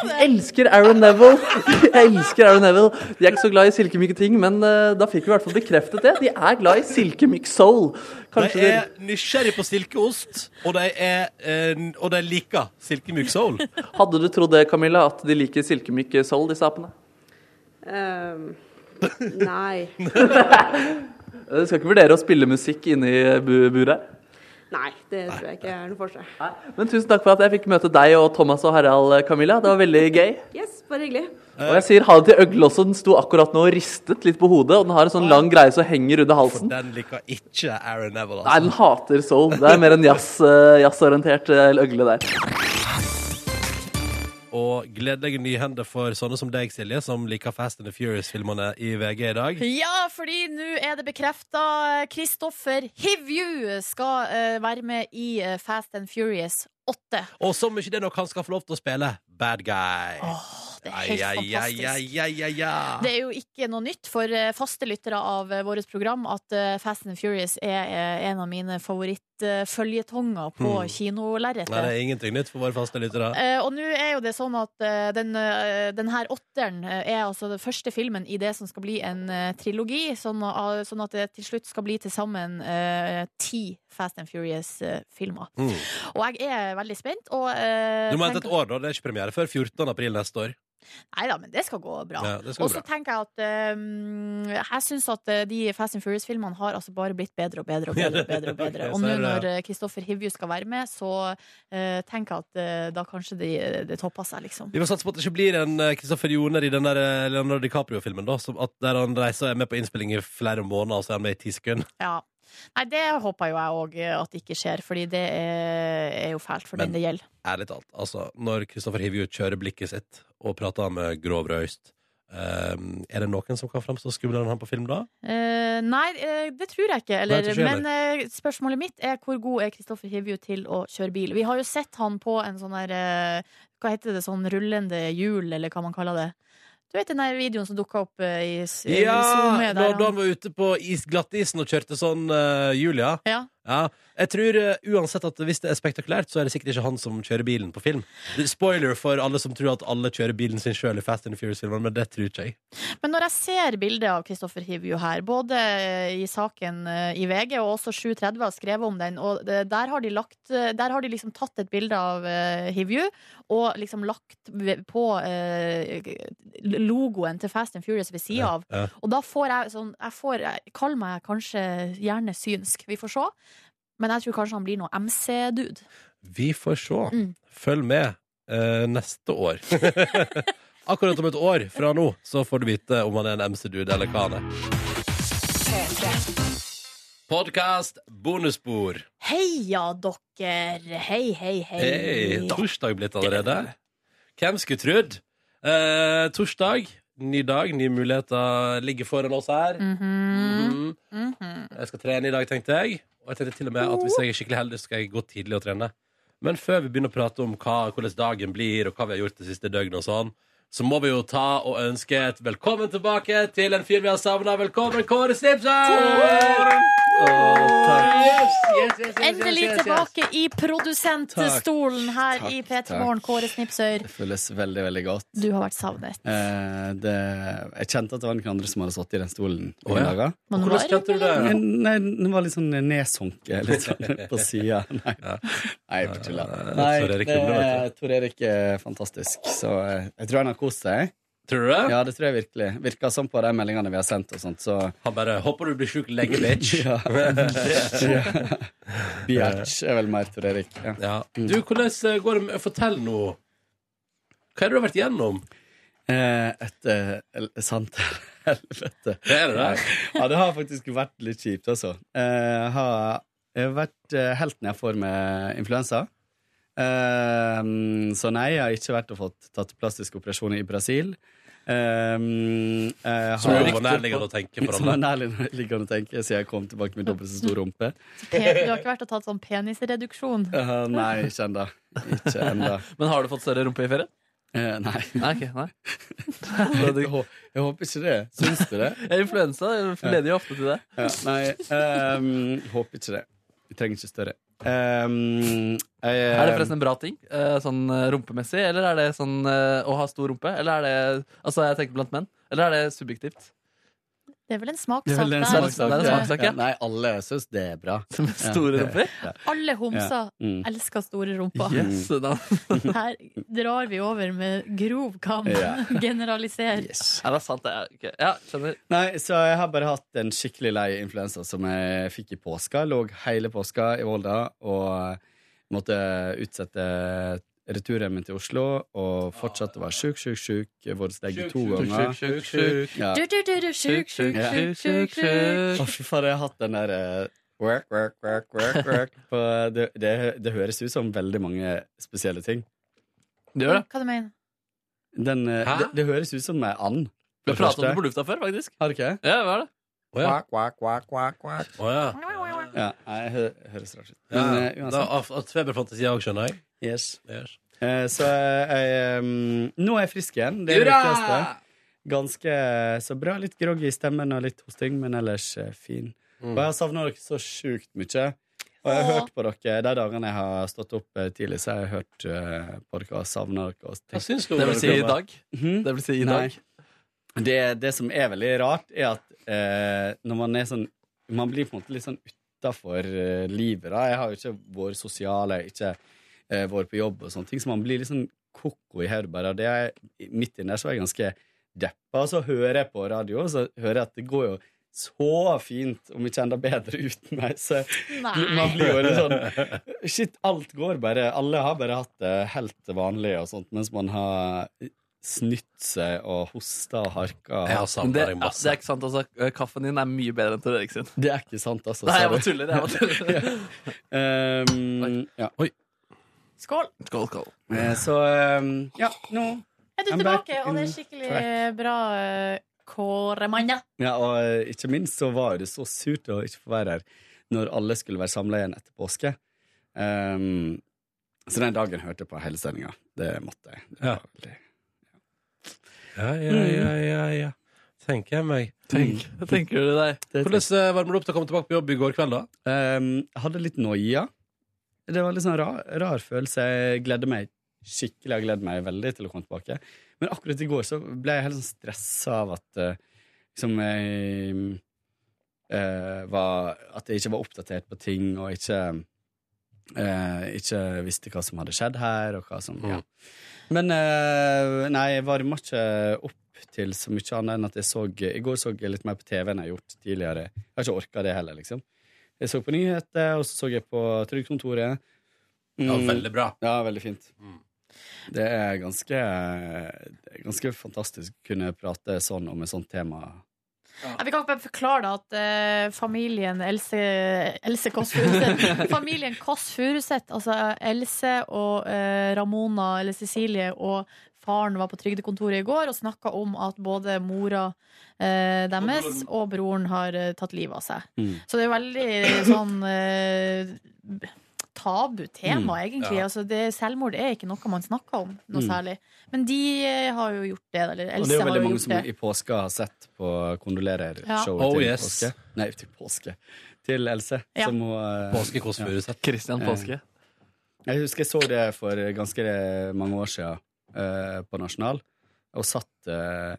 De elsker Aaron Neville. Jeg elsker Aaron Neville. De er ikke så glad i silkemyke ting, men eh, da fikk vi i hvert fall bekreftet det. De er glad i silkemyk soul. Kanskje De er nysgjerrig på silkeost, og de, er, eh, og de liker silkemyk soul. Hadde du trodd det, Camilla, at de liker silkemyk soul, disse apene? Um, nei. Du skal ikke vurdere å spille musikk inni i buret? Nei, det tror jeg ikke er noe for seg. Men tusen takk for at jeg fikk møte deg og Thomas og Harald, Camilla. Det var veldig gøy. Yes, bare hyggelig. Og jeg sier ha det til øgle også. Den sto akkurat nå og ristet litt på hodet, og den har en sånn lang greie som henger under halsen. For den liker ikke Aaron Neville. Nei, den Altså. hater soul. Det er mer en eh, jazzorientert jazz øgle der. Og gledelige nyhender for sånne som deg, Silje, som liker Fast and the Furious-filmene i VG i dag. Ja, fordi nå er det bekrefta. Kristoffer Hivju skal eh, være med i eh, Fast and Furious 8. Og som ikke det nok han skal få lov til å spille bad guy. Det er helt fantastisk. Det er jo ikke noe nytt for eh, faste lyttere av eh, vårt program at eh, Fast and Furious er en av mine favorittfølgetonger på Mm. Nei, det er ingenting nytt for våre faste lyttere. Og nå er jo det sånn at eh, den, den her åtteren er altså den første filmen i det som skal bli en trilogi, sånn, sånn at det til slutt skal bli til sammen ti Fast and Furious-filmer. Mm. Og jeg er veldig spent. Og, uh, Du må vente et år, da. Det er ikke premiere før 14. april neste år. Nei da, men det skal gå bra. Ja, Og så tenker jeg at um, Jeg syns at eh, de Fast and Furious-filmene har altså bare blitt bedre og bedre og bedre. Og bedre, og bedre. Og nå når Kristoffer Hivju skal være med, så uh, tenker jeg at uh, da kanskje det, de topper seg, liksom. Vi må satse på at det ikke blir en Kristoffer Joner i den der Leonardo DiCaprio-filmen, da. Som at der han reiser og er med på innspilling i flere måneder, og så er han med i ti sekunder. Ja. Nei, det håper jo jeg òg at det ikke skjer, fordi det er, er jo fælt for Men- den det gjelder. Ærlig talt. Altså, når Kristoffer Hivju kjører blikket sitt og prater med grov røyst, Um, er det noen som kan framstå skumlere enn han på film da? Uh, nei, uh, det tror jeg ikke. Eller, Nei, jeg men uh, spørsmålet mitt er hvor god er Kristoffer Hivju til å kjøre bil? Vi har jo sett han på en sånn der eh, Hva heter det, sånn rullende hjul, eller hva man kaller det. Du vet den der videoen som dukka opp eh, i, i Ja! Zoom, der da han var ute på is, glattisen og kjørte sånn uh, Julia. Ja. Ja, jeg tror uh, uansett at hvis det er spektakulært, så er det sikkert ikke han som kjører bilen på film. Er Spoiler for alle som tror at alle kjører bilen sin sjøl i Fast and Furious-filmene, men det tror ikke jeg. Men når jeg ser bildet av Kristoffer Hivju her, både i saken eh, i VG og også 730 har skrevet om den, og der har de, lagt, eh, der har de liksom tatt et bilde av uh, Hivju og liksom lagt på uh, logoen til Fast and Furious ved sida av. Ja. Og da får jeg sånn jeg får, Kall meg kanskje gjerne synsk, vi får se. Men jeg tror kanskje han blir noe MC-dude. Vi får se. Mm. Følg med eh, neste år. Akkurat om et år fra nå så får du vite om han er en MC-dude eller hva han er. Podkast bonusbord. Heia dere! Hei, hei, hei. Hei, torsdag blitt allerede. Hvem skulle trodd? Eh, torsdag, ny dag, nye muligheter ligger foran oss her. Mhm. Mhm. Jeg skal trene i dag, tenkte jeg. Og jeg tenkte til og med at hvis jeg er skikkelig heldig, skal jeg gå tidlig og trene. Men før vi begynner å prate om hva, hvordan dagen blir, og hva vi har gjort det siste døgnet, og sånn, så må vi jo ta og ønske et velkommen tilbake til en fyr vi har savna. Velkommen, Kåre Snipsen! Endelig tilbake i produsentstolen her Takk, i P3. Morgen. Kåre Snipsøyr, Det føles veldig, veldig godt. du har vært savnet. Eh, det, jeg kjente at det var noen andre som hadde sittet i den stolen Å, oh, ja. Hvordan var kjente du det? Nei, nei, den var litt sånn nedsunket litt sånn på sida. Nei, nei, jeg bare tuller. Nei, Tor Erik er fantastisk, så eh, jeg tror han har kost seg. Tror du det? Ja, det tror jeg virkelig. Virker sånn på de meldingene vi har sendt og sånt, så Han bare 'Håper du blir sjuk lenge, bitch'. Ja. Bjerch er vel mer Tor Erik. Ja. Ja. Du, hvordan eh, går det med Fortell nå. Hva er det du har vært igjennom? Eh, et eh, sant helvete. Er det det? Ja, det har faktisk vært litt kjipt, altså. Jeg har, jeg har vært eh, jeg får med influensa. Så nei, jeg har ikke vært og fått tatt plastisk operasjon i Brasil. Eh, uh, Som er var nærliggende å tenke for Som var alle. nærliggende å tenke siden jeg kom tilbake med dobbelt så stor rumpe. Pe- Du har ikke vært og tatt sånn penisreduksjon? Uh, nei, ikke ennå. Ikke ennå. Men har du fått større rumpe i ferie? Eh, nei. Nei, okay, nei. Jeg, jeg håper ikke det. Syns du det? Influensa leder jo ofte til det. Ja, nei, um, håper ikke det. Vi trenger ikke større. Ehm, jeg, Er det forresten en bra ting, eh, sånn eh, rumpemessig, eller er det sånn eh, å ha stor rumpe? Eller er det Altså, jeg tenker blant menn. Eller er det subjektivt? Det er vel en Det er smakssak en der. er en ja. smakssak, ja. Ja, Nei, alle syns det er bra. Store Ja. rumper? Ja. Alle homser Mm. elsker store rumper. Yes, da. Her drar vi over med grov kam. Ja. Generaliser. Yes. Er det sant? det? Ja, skjønner. Nei, så jeg har bare hatt en skikkelig lei influensa som jeg fikk i påska. Lå hele påska i Volda og måtte utsette returen min til Oslo og fortsatte å være sjuk, sjuk, sjuk. Vært lege to ganger. Sjuk, sjuk, Ja. Du, du, du, du, sjuk, sjuk. Å, fy faen, jeg har hatt den der eh, work, work, work, work, work det, det, det høres ut som veldig mange spesielle ting. Det gjør det. Hva du mener Den, eh, det, det høres ut som ei and. Vi har pratet om det på lufta før, faktisk. Har du ikke? Ja, hva er det? Oh, ja. Quack, quack, quack, quack, ja. Det hø høres rart ut. Men ja. Da, uansett. av òg, skjønner jeg. Yes. Yes. Eh, så jeg, um, nå er jeg frisk igjen. Det er det viktigste. Ganske så bra. Litt groggy i stemmen og litt hosting, men ellers eh, fin. Mm. Og jeg har savna dere så sjukt mye. Og jeg har hørt på dere de dagene jeg har stått opp eh, tidlig, så jeg har hørt eh, på dere og savna dere. Og Hva syns du Det vil si i dag. Mm? Det vil si i Nei. dag. Det, det som er veldig rart, er at eh, når man er sånn Man blir på en måte litt sånn utafor eh, livet. da Jeg har jo ikke vært sosial, jeg har ikke eh, vært på jobb, og sånne ting så man blir litt sånn ko-ko i hodet bare. er, midt inni der så er jeg ganske deppa. Og så hører jeg på radio, og så hører jeg at det går jo så fint, om ikke enda bedre uten meg. Så Nei. man blir jo litt sånn Shit, alt går bare. Alle har bare hatt det helt vanlig og sånt, mens man har snytt seg og hosta og harka. Ja, det, ja, det er ikke sant, altså. Kaffen din er mye bedre enn til Erik sin. Det er ikke sant, altså. Nei, jeg var tuller. Jeg bare tuller. Um, ja. Skål! Skål, skål. Eh, Så um, ja, nå Er du I'm tilbake, og det er skikkelig track. bra Kåre, kåremanna. Ja, og eh, ikke minst så var det så surt å ikke få være her når alle skulle være samla igjen etter påske. Um, så den dagen hørte jeg på hele sendinga. Det måtte jeg. Det Ja. veldig- Ja, ja, ja, ja, ja. Tenker jeg meg. Tenk, tenker du deg? Hvordan eh, varmer du opp til å komme tilbake på jobb i går kveld, da? Um, jeg hadde litt noia. Det var litt sånn rar, rar følelse. Jeg gledde meg skikkelig. Jeg gledde meg veldig til å komme tilbake. Men akkurat i går så ble jeg helt sånn stressa av at eh, liksom jeg eh, var At jeg ikke var oppdatert på ting, og ikke eh, ikke visste hva som hadde skjedd her, og hva som ja. Men eh, nei, jeg varma ikke opp til så mye annet enn at jeg så I går så jeg litt mer på TV enn jeg har gjort tidligere. Jeg har ikke orka det heller, liksom. Jeg så på nyheter, og så så jeg på Trygdekontoret. Ja, Mm. veldig bra. Ja, veldig fint. Det er ganske, det er ganske fantastisk å kunne prate sånn om et sånt tema. Ja, vi kan bare forklare da at uh, familien Else, Else Kåss Furuseth Familien Kåss Furuseth, altså Else og uh, Ramona eller Cecilie og faren var på trygdekontoret i går og snakka om at både mora eh, deres og broren har eh, tatt livet av seg. Mm. Så det er veldig sånn eh, tabu tema, Mm, egentlig. ja. Altså, det, selvmord er ikke noe man snakker om noe Mm. særlig. Men de eh, har jo gjort det. Eller Else har gjort det Og det er jo veldig mange som det. i påska har sett på kondolerer-showet Ja. Oh, til yes. påske. Nei, til påske. Til Else. Ja. Som hun, eh, Påske Kåss Furuseth. Christian Eh, Påske. Jeg husker jeg så det for ganske mange år siden eh, på Nasjonal, og satt uh,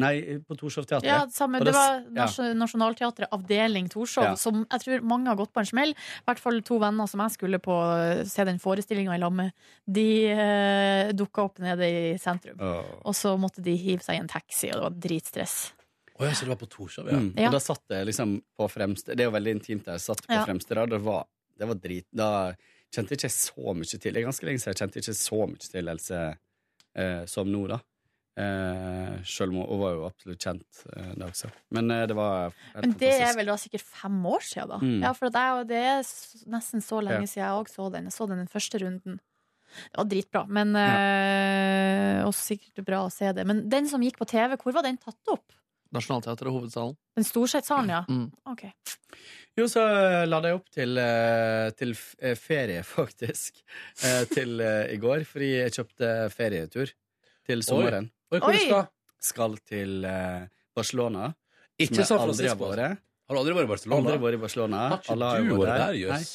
Nei, på Torshov-teatret. Ja, samme. Og Det var ja. Nas- avdeling Torshov, Ja. som jeg tror mange har gått på en smell. I hvert fall to venner som jeg skulle på eh, se den forestillinga i lag med. De uh, dukka opp nede i sentrum. Oh. Og så måtte de hive seg i en taxi, og det var dritstress. Oh, ja, så det var på Torshov, ja. Mm. Ja. Og da satt jeg liksom på fremste Det er jo veldig intimt der. Jeg satt på Ja. fremste rad. Det var, det var drit. Da kjente jeg ikke så mye til Det er ganske lenge siden jeg kjente ikke så mye til Else eh, som nå, da. Eh, selv om hun, var jo absolutt kjent eh, da også. Men eh, det var helt Men det er vel da sikkert fem år siden, da. Mm. Ja, for jeg, det er nesten så lenge Ja. siden jeg òg så den. Jeg så den den første runden. Det var dritbra. Men eh, Også sikkert bra å se det. Men den som gikk på TV, hvor var den tatt opp? Nationaltheatret, hovedsalen. Den Storsetssalen, ja? Mm. Ok. Jo, så la jeg opp til, eh, til eh, ferie, faktisk. Eh, til i går, fordi jeg kjøpte ferietur til sommeren. Oi, hvor du skal? Skal til Barcelona. Ikke San Francisco. Har du aldri vært i Barcelona? Aldri vært i Barcelona. Har ikke du vært der, jøss?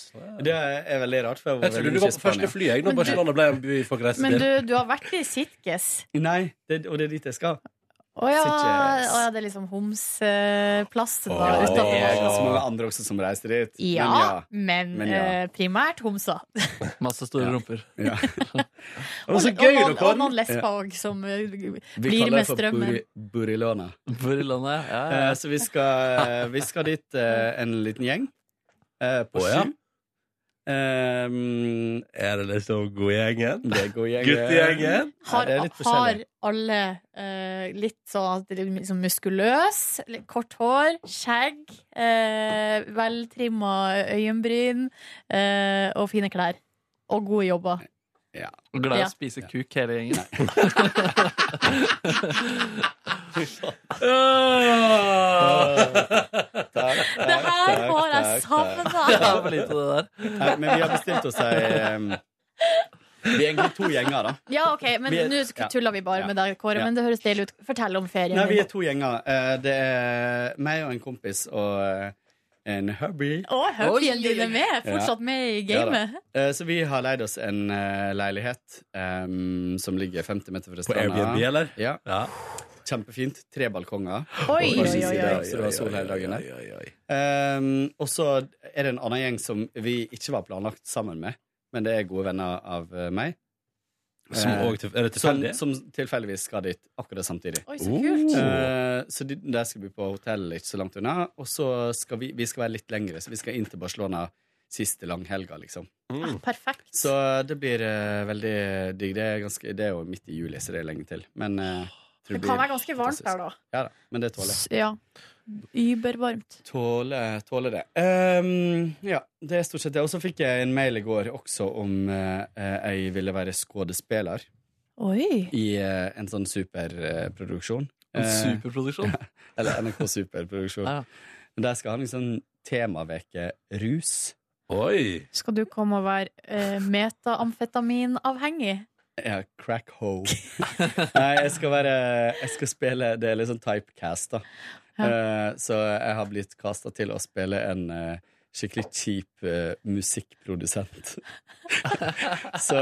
Det er veldig rart. For jeg, var Jeg trodde du var på første fly jeg, når Barcelona ble en by folk reiste Men du, du har vært i Sitges. Nei, det, og det er dit jeg skal. Å ja, å ja, det er liksom homseplassen oh, det er ganske mange andre også som reiser dit. Ja, men, Men ja. eh, primært homser. Masse store Ja. rumper. og så gøy, dere! og noen lesber òg, som eh, Vi blir kaller det for Burilona. Buri, Burilona. Ja, Eh, så vi skal, vi skal dit eh, en liten gjeng eh, på oh, ja. sju. Um, Er det liksom god gjengen? det går gjengen. Guttegjengen? Har, er har alle uh, litt sånn er liksom muskuløs, litt kort hår, skjegg, uh, veltrimma øyenbryn uh, og fine klær. Og gode jobber. Ja. Glad i Ja. å spise kuk, hele gjengen. Det her takk, har jeg takk, savna! Det er for lite, det der. Nei, men vi har bestilt oss ei um, Vi er egentlig to gjenger, da. Ja, OK, men Vi er- nå ja. tuller vi bare Ja. med deg, Kåre. Ja. Men det høres deilig ut. Fortell om ferien Nei, vi din. er to gjenger. Eh, Det er meg og en kompis og eh, en hubby. Å, hubbyen din er med! Ja. Fortsatt med i Ja gamet. Eh, Så vi har leid oss en eh, leilighet um, som ligger 50 meter fra På. Airbnb, eller? Ja, Ja. Kjempefint. Tre balkonger. Oi, oi, oi, oi. Så det var sol hele dagen. der. Um, og så er det en annen gjeng som vi ikke var planlagt sammen med, men det er gode venner av eh, meg. Som Eh, til- er det tilfeldig? som tilfeldigvis skal dit akkurat samtidig. Oi, så kult. Eh, så de, der skal vi på hotell ikke så langt unna. Og så skal vi, vi skal være litt lengre, så vi skal inn til Barcelona siste langhelga, liksom. Ah, perfekt. Så det blir eh, veldig digg. Det er, ganske, det er jo midt i juli, så det er lenge til. Men eh, tror Det blir kan være ganske varmt fantastisk. der, da. Ja da, men det tåler jeg. Ja. Übervarmt. Tåle, tåle det. Um, ja, det er stort sett det. Og så fikk jeg en mail i går også om uh, jeg ville være skuespiller Oi. i uh, en sånn superproduksjon. En superproduksjon? eller NRK Superproduksjon. Ja. Men Der skal ha en sånn temaveke rus. Oi! Skal du komme og være uh, metaamfetaminavhengig? Ja, crack ho. Nei, jeg skal være Jeg skal spille Det er litt sånn typecast, da. Eh, så jeg har blitt kasta til å spille en eh, skikkelig kjip eh, musikkprodusent. så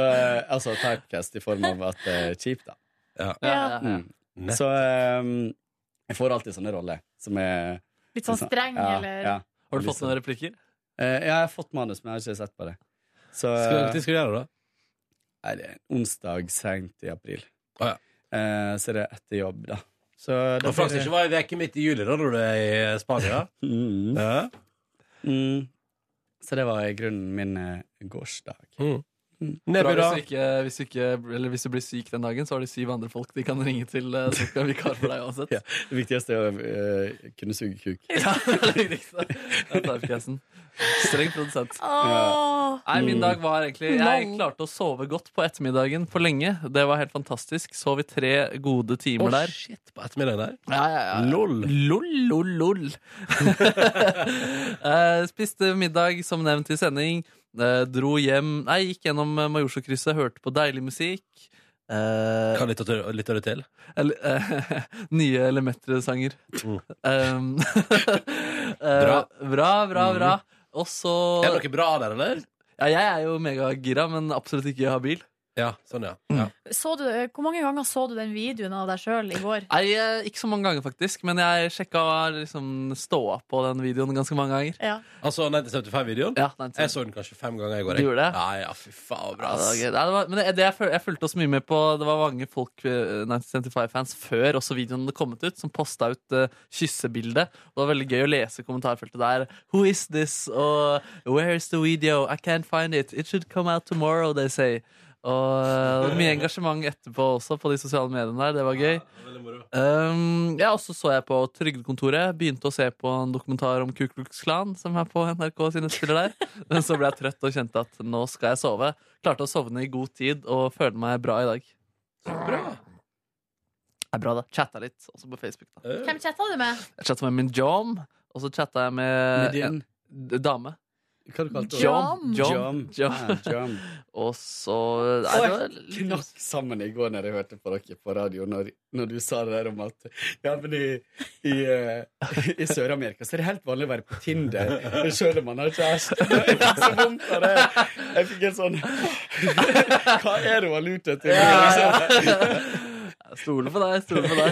altså typecast i form av at det er kjipt, da. Ja. Ja, ja, ja. Mm. Så um, jeg får alltid sånne roller som er Litt sånn streng, ja, eller? Ja. Har du fått noen replikker? Eh, ja, jeg har fått manus, men jeg har ikke sett på det. Så, Skal, når skal du gjøre det, da? Nei, det er en onsdag seint i april. Oh, ja. eh, så det er etter jobb, da. Så det Og Frans ikke var ei uke midt i juli da når du er i Spania? mm. Ja. Mm. Så det var i grunnen min eh, gårsdag. Mm. Mm. Bra, hvis, du ikke, hvis, du ikke, eller hvis du blir syk den dagen, så har de syv andre folk de kan ringe til eh, som skal vikar for deg uansett. Ja, det viktigste er å uh, kunne suge kuk. Ja, det er viktigste. Det er typecasten. Streng produsent. Oh. Nei, min Mm. dag var egentlig Jeg klarte å sove godt på ettermiddagen på lenge. Det var helt fantastisk. Sov i tre gode timer timer der. shit, på ettermiddagen der? Ja, ja, ja. Lol. Lol, lol, lol. Eh, spiste middag, som nevnt i sending. Eh, dro hjem Nei, gikk gjennom eh, Majorstukrysset, hørte på deilig musikk. Eh, Hva lytter du, lytter til? eller, nye Lemetre-sanger. Mm. Bra. Bra, bra, bra. Og så Er det noe bra der, eller? ja, Jeg er jo megagira, men absolutt ikke habil. Ja, sånn, ja. Mm. ja. Så du, eh, hvor mange ganger så du den videoen av deg sjøl i går? Nei, eh, Ikke så mange ganger, faktisk, men jeg sjekka liksom ståa på den videoen ganske mange ganger. Ja. Altså 1975-videoen? Ja, 1975. Jeg så den kanskje fem ganger i går. Du gjorde det? Ja, ja, fy faen, bra. Ja, det var Nei, det var, men det, det jeg, føl- jeg fulgte også mye med på Det var mange folk, eh, 1975-fans, før også videoen hadde kommet ut, som posta ut uh, kyssebildet. Og det var veldig gøy å lese kommentarfeltet der. Who is this? Og where is the video? I can't find it. It should come out tomorrow, they say. Og mye engasjement etterpå også på de sosiale mediene der. Det var gøy. Um, ja, og så så jeg på Trygdekontoret. Begynte å se på en dokumentar om Ku Klux Klan, som er på NRK sine spiller der. Men så ble jeg trøtt og kjente at nå skal jeg sove. Klarte å sovne i god tid og føler meg bra i dag. Bra. Det er bra, da. Chatta litt, også på Facebook. da Hvem chatta du med? Jeg chatta med min Jom, og så chatta jeg med, Med din en dame. Hva du kalte du. Jam. Jom. Jom. Ja, jam. Og så Og det jeg var knakk sammen i går når jeg hørte på dere på radio, når, når du sa det der om at Ja, men i, i, eh, i Sør-Amerika så er det helt vanlig å være på Tinder selv om man har kjæreste. Jeg fikk så vondt av det. Jeg fikk en sånn Hva er det hun har lurt etter? Liksom. Jeg stoler på deg. jeg Stoler på deg.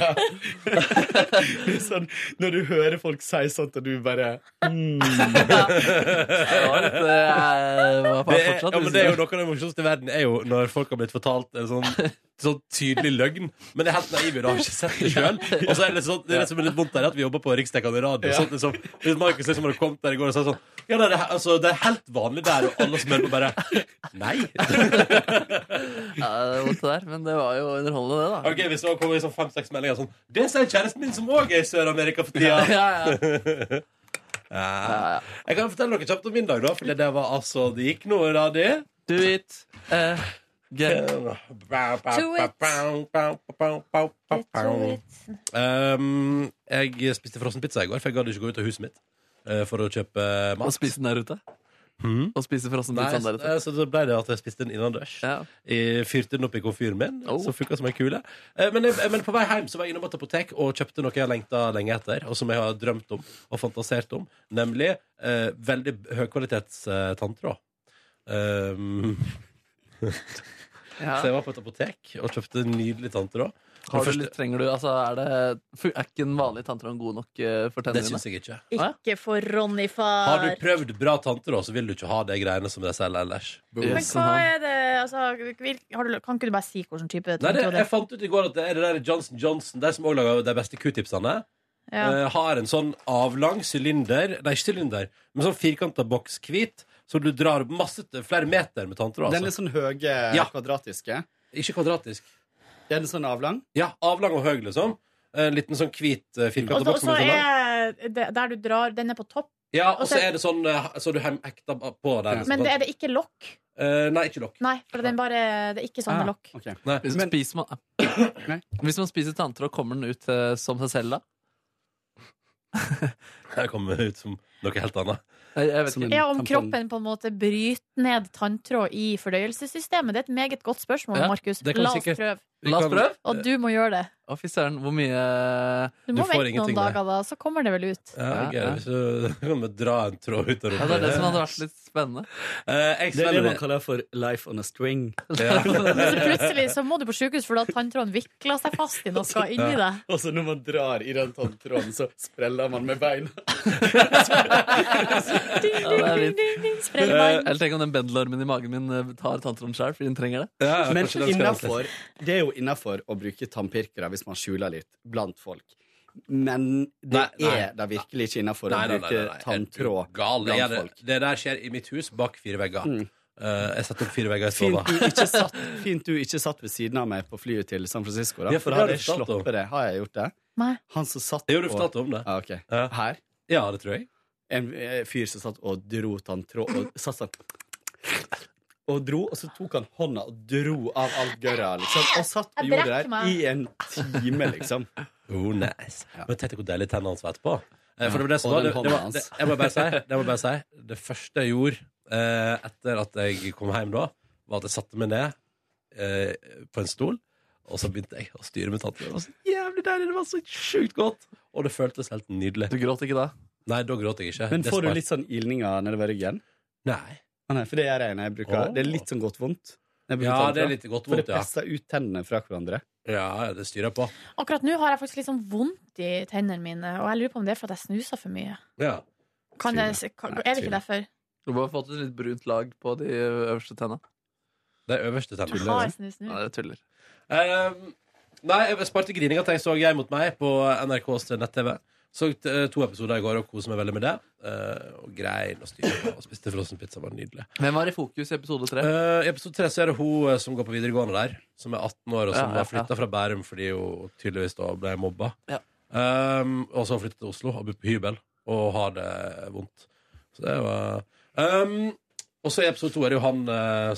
Det er sånn, når du hører folk si sånt, og du bare mm. Det var litt, jeg var Det er, ja, men det er jo. Noe av det morsomste i verden er jo når folk har blitt fortalt en sånn, sånn tydelig løgn. Men det er helt naive, du har ikke sett det sjøl. Og så er det, sånn, det, er det som er litt vondt der, er at vi jobber på riksdekkende radio. Sånn, liksom, hvis Markus liksom hadde kommet der i går og sagt sånn Ja, det er, altså, det er helt vanlig der, og alle som hører på, bare Nei. Ja, det var det der, men det var jo underholdende, det, da. Ok, Hvis det kommer sånn fem-seks meldinger sånn Det sier kjæresten min, som òg er i Sør-Amerika for tida. Ja, ja. Ja. Jeg kan fortelle dere kjapt om min dag, da. For det var altså Det gikk noe radig. Do it. it. Um, jeg spiste frossenpizza i går, for jeg gadd ikke gå ut av huset mitt eh, for å kjøpe Og mat. spise den der ute. Hmm? Og spise frossenpizzaen der ute. eh, så da ble det at jeg spiste den innendørs. Ja. Jeg fyrte den opp i komfyren min, Oh. som funka som en kule. Eh, Men, jeg, men på vei hjem så var jeg innom et apotek og kjøpte noe jeg har lengta lenge etter, og som jeg har drømt om og fantasert om, nemlig eh, veldig høykvalitets eh, tanntråd. Um, Ja. Så jeg var på et apotek og kjøpte nydelig tanntråd. Har du litt, trenger du, altså, er, det, er ikke en vanlig tanntråd god nok eh, for Det tennene syns jeg ikke. Ikke for Ronny far. Har du prøvd bra tanntråd, så vil du ikke ha de greiene som de selger ellers. Men hva er det altså, vil- har du, Kan ikke du bare si hvilken type Nei, det, tanntråd det jeg fant ut i går at det er det der Johnson Johnson, de som òg lager de beste q-tipsene, Ja. eh, har en sånn avlang sylinder Nei, ikke sylinder, men sånn firkanta boks hvit, så du drar masse flere meter med tanntråd. Den er Altså. litt sånn høye, Ja. kvadratiske. Ikke kvadratisk. Er den sånn avlang? Ja, avlang og høy, liksom. En liten sånn hvit eh, firkanta så- Og så er sånn lang. er det, der du drar Den er på topp, Ja, og så- er det sånn eh, Så du hekter på der. liksom. men det er det ikke lokk. Uh, nei, ikke lokk. Nei, for den bare, det er ikke sånne Ah, lokk. Okay. Hvis, Men- spiser man, hvis man spiser tanntråd, kommer den ut uh, som seg selv da? Den kommer ut som noe helt annet. Ja, om kroppen på en måte bryter ned tanntråd i fordøyelsessystemet. Det er et meget godt spørsmål, Ja, Markus. La oss sikkert- prøve. La oss prøve. Og du må gjøre det. Å, fy søren, hvor mye Du Du må får vente ingenting noen dager, da, så kommer det vel ut. Ja, Ja, gøy. Så kan vi dra en tråd ut av Ja, det er det som hadde vært litt spennende. Eh, jeg Det er det man det. kaller for life on a string. Ja. Men så plutselig så må du på sykehus, for da tanntråden vikla seg fast i noe inni deg. Og så når man drar i den tanntråden, så spreller man med beina. Ja, det er. Sprell Eh, bein. Eller tenk om den bendelormen i magen min eh, tar tanntråden sjøl, fordi den trenger det. Ja, Men kanskje den skal innenfor, det er jo innafor å bruke tannpirkere hvis man skjuler litt blant folk. Men det Nei, nei. er da virkelig ikke innafor å bruke tanntråd du blant det, folk. det der skjer i mitt hus bak fire vegger. Mm. Uh, jeg setter opp fire vegger i stua. Fint du, fint du ikke satt ved siden av meg på flyet til San Francisco. Da, Ja, for da har hadde jeg sluppet det. Har jeg gjort det? Nei. Han som satt Jeg gjorde og- fortalt om det. Ah, okay. Ja. Her. Ja, det tror jeg. En eh, fyr som satt og dro tanntråd og satt sånn og dro, og så tok han hånda og dro av alt gørra, liksom. Og satt og gjorde det der i en time, liksom. Oh, nice. Ja. Men tenk hvor deilig tennene hans var etterpå. Eh, For det var det som var det, det, var, det, jeg, må bare si, det må bare si Det første jeg gjorde eh, etter at jeg kom hjem da, var at jeg satte meg ned eh, på en stol, og så begynte jeg å styre med tantene. Det var så jævlig deilig! Det var så sjukt godt! Og det føltes helt nydelig. Du gråt ikke da? Nei, da gråt jeg ikke. Men får du litt sånn ilninger nedover ryggen? Nei. Å nei, for det gjør jeg når jeg bruker Åh. Det er litt sånn godt vondt. når jeg bruker Ja, det er litt godt For det vondt, ja. presser ut tennene fra hverandre. Ja, det styrer jeg på. Akkurat nå har jeg faktisk litt sånn vondt i tennene mine, og jeg lurer på om det er for at jeg snuser for mye. Ja. Kan jeg, kan, er det ikke derfor? Du må ha fått et litt brunt lag på de øverste tenna. Er øverste Jeg tennene. har snus nå. Nei, det tuller. Um, nei, jeg sparte grininga til jeg så Jeg mot meg på NRKs nett-TV. Så eh, to episoder i går og koste meg veldig med det. Eh, og grein og styr og spiste frossenpizza. Var nydelig. Hvem var i fokus i episode tre? Uh, I episode tre så er det hun som går på videregående der, som er 18 år, og som Ja, ja, var flytta fra Bærum fordi hun tydeligvis da ble mobba. Ja. Um, og så har hun flyttet til Oslo og bor på hybel og har det vondt. Så det var um, Og så i episode to er det jo han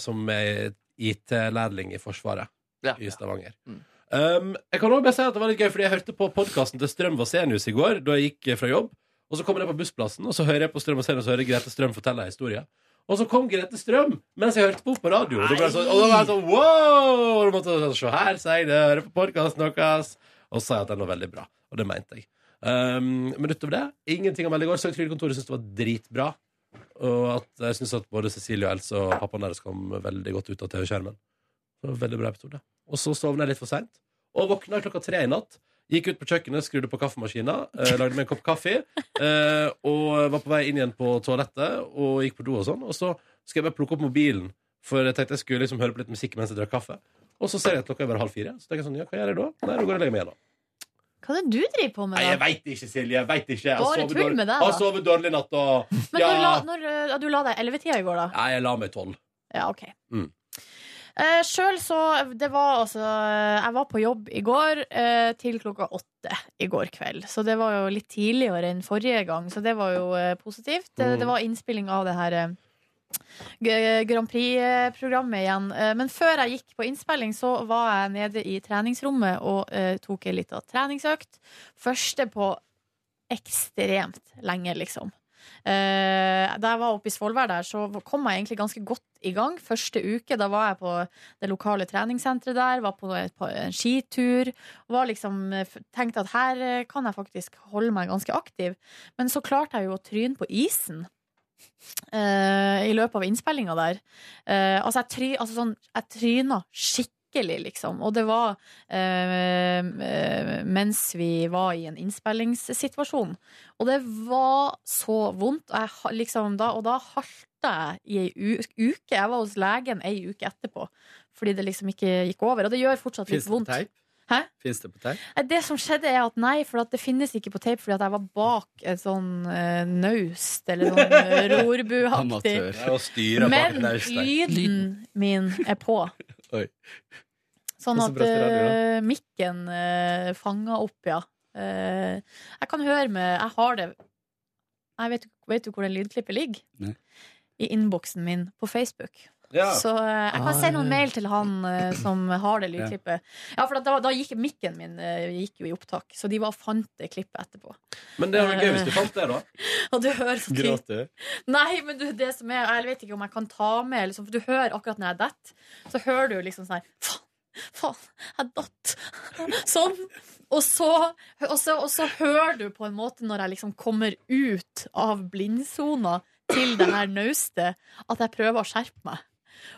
som er IT-lærling i Forsvaret Ja. i Stavanger. Mm. Um, jeg kan også bare si at det var litt gøy, fordi jeg hørte på podkasten til Strøm Vasenius i går da jeg gikk eh, fra jobb. Og så kommer jeg på bussplassen, og så hører jeg på Strøm Vasenius og hører Grete Strøm fortelle en historie. Og så kom Grete Strøm mens jeg hørte på på radio. Og da ble jeg sånn, og da var jeg sånn wow! Og måtte jeg sånn, Se her, sier jeg det, hører på podkasten deres. Og så sa jeg at den var veldig bra. Og det mente jeg. Um, men utover det, ingenting å melde i går. Søkt Trygdekontoret syntes det var dritbra. Og at jeg syns at både Cecilie og Else og pappaen deres kom veldig godt ut av TV-skjermen. Veldig bra episode. Og så sovna jeg litt for seint. Og våkna klokka tre i natt. Gikk ut på kjøkkenet, skrudde på kaffemaskina, eh, lagde meg en kopp kaffe. Eh, og var på vei inn igjen på toalettet og gikk på do og sånn. Og så skal jeg bare plukke opp mobilen, for jeg tenkte jeg skulle liksom høre på litt musikk mens jeg drakk kaffe. Og så ser jeg at klokka er bare halv fire. Så tenker jeg sånn, ja, hva gjør jeg da? Nei, da går jeg og legger meg igjen, da. Hva er det du driver på med? da? Nei, jeg veit ikke, Silje. Jeg vet ikke. Jeg Bare tull dårlig- med deg, Har sovet dårlig i natt og Men ja. når, la, når uh, du la deg ellevetida i går, da? Nei, jeg la meg tolv. Ja, OK. Mm. Eh, Sjøl så Det var altså Jeg var på jobb i går uh, til klokka åtte i går kveld. Så det var jo litt tidligere enn forrige gang, så det var jo uh, positivt. Det, Mm. det var innspilling av det her eh, Grand Prix-programmet igjen. Eh, Men før jeg gikk på innspilling, så var jeg nede i treningsrommet og eh, tok ei lita treningsøkt. Første på ekstremt lenge, liksom. Eh, da jeg var oppe i Svolvær der, så kom jeg egentlig ganske godt i gang. Første uke, da var jeg på det lokale treningssenteret der, var på en skitur. Var liksom, eh, tenkte at her eh, kan jeg faktisk holde meg ganske aktiv. Men så klarte jeg jo å tryne på isen. Uh, I løpet av innspillinga der. Uh, altså, jeg, try, altså sånn, jeg tryna skikkelig skikkelig, liksom. Og det var eh, eh, mens vi var i en innspillingssituasjon. Og det var så vondt. Jeg, liksom, da, og da halta jeg i ei uke. Jeg var hos legen ei uke etterpå. Fordi det liksom ikke gikk over. Og det gjør fortsatt litt vondt. teip? Hæ? Fins det på teip? Det som skjedde er at nei, for at det finnes ikke på tape fordi at jeg var bak et sånn uh, naust, eller sånn eh, rorbuaktig. Men lyden min er på. Oi. Sånn så at uh, mikken uh, fanger opp, ja. Uh, jeg kan høre med Jeg har det jeg vet, vet du hvor det lydklippet ligger? Nei. I innboksen min på Facebook. Ja. Så eh, jeg kan Ah, sende noen mail til han eh, som har det lydklippet. Ja, for da, da gikk mikken min eh, gikk jo i opptak, så de var fant det klippet etterpå. Men det var gøy hvis du fant det, da. Og du hører så tydelig Gråt du? Nei, men du, det som er Jeg vet ikke om jeg kan ta med liksom, For du hører akkurat når jeg detter, så hører du liksom sånn her Faen, faen, jeg datt. Sånn. Og så, og, så, og så hører du på en måte når jeg liksom kommer ut av blindsona til det her naustet, at jeg prøver å skjerpe meg.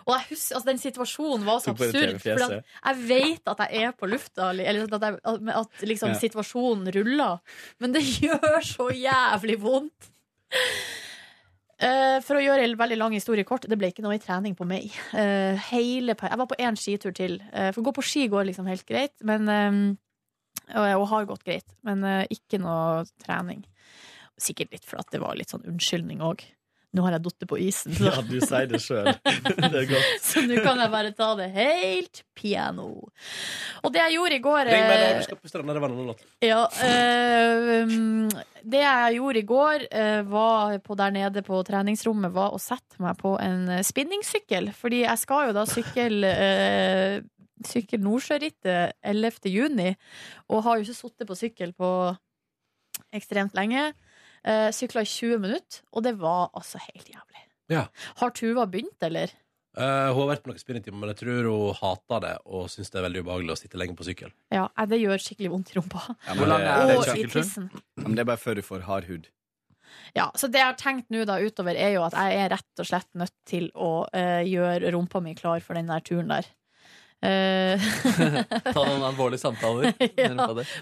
Og jeg husker, altså Den situasjonen var så absurd. For jeg vet at jeg er på lufta, eller at, jeg, at, liksom Ja. situasjonen ruller. Men det gjør så jævlig vondt. Uh, for å gjøre en veldig lang historie kort, det ble ikke noe i trening på meg. Uh, hele, jeg var på én skitur til. Uh, for å gå på ski går liksom helt greit, men, og, har gått greit. Men ikke noe trening. Sikkert litt for at det var litt sånn unnskyldning òg. Nå har jeg datt på isen, så Ja, du sier det sjøl. Det er godt. så nå kan jeg bare ta det helt piano. Og det jeg gjorde i går Ring meg eh, når du skal på stranda. Det var en annen låt. ja, eh, um, det jeg gjorde i går, eh, var på der nede på treningsrommet, var å sette meg på en eh, spinningsykkel. Fordi jeg skal jo da sykle uh, Sykkel Nordsjørittet 11. juni, og har jo ikke sittet på sykkel på ekstremt lenge. Uh, Sykla i 20 minutter, og det var altså helt jævlig. Ja. Har Tuva begynt, eller? Uh, hun har vært på noen spinningtimer, men jeg tror hun hater det og syns det er veldig ubehagelig å sitte lenge på sykkel. Ja, det gjør skikkelig vondt i rumpa. Ja, Hvor men lang det, er det, det Og er i tissen. Ja, men det er bare før du får hard hud. Ja, så det jeg har tenkt nå da utover er jo at jeg er rett og slett nødt til å uh, gjøre rumpa mi klar for den der turen der. Eh, Ta noen alvorlige samtaler. Ja.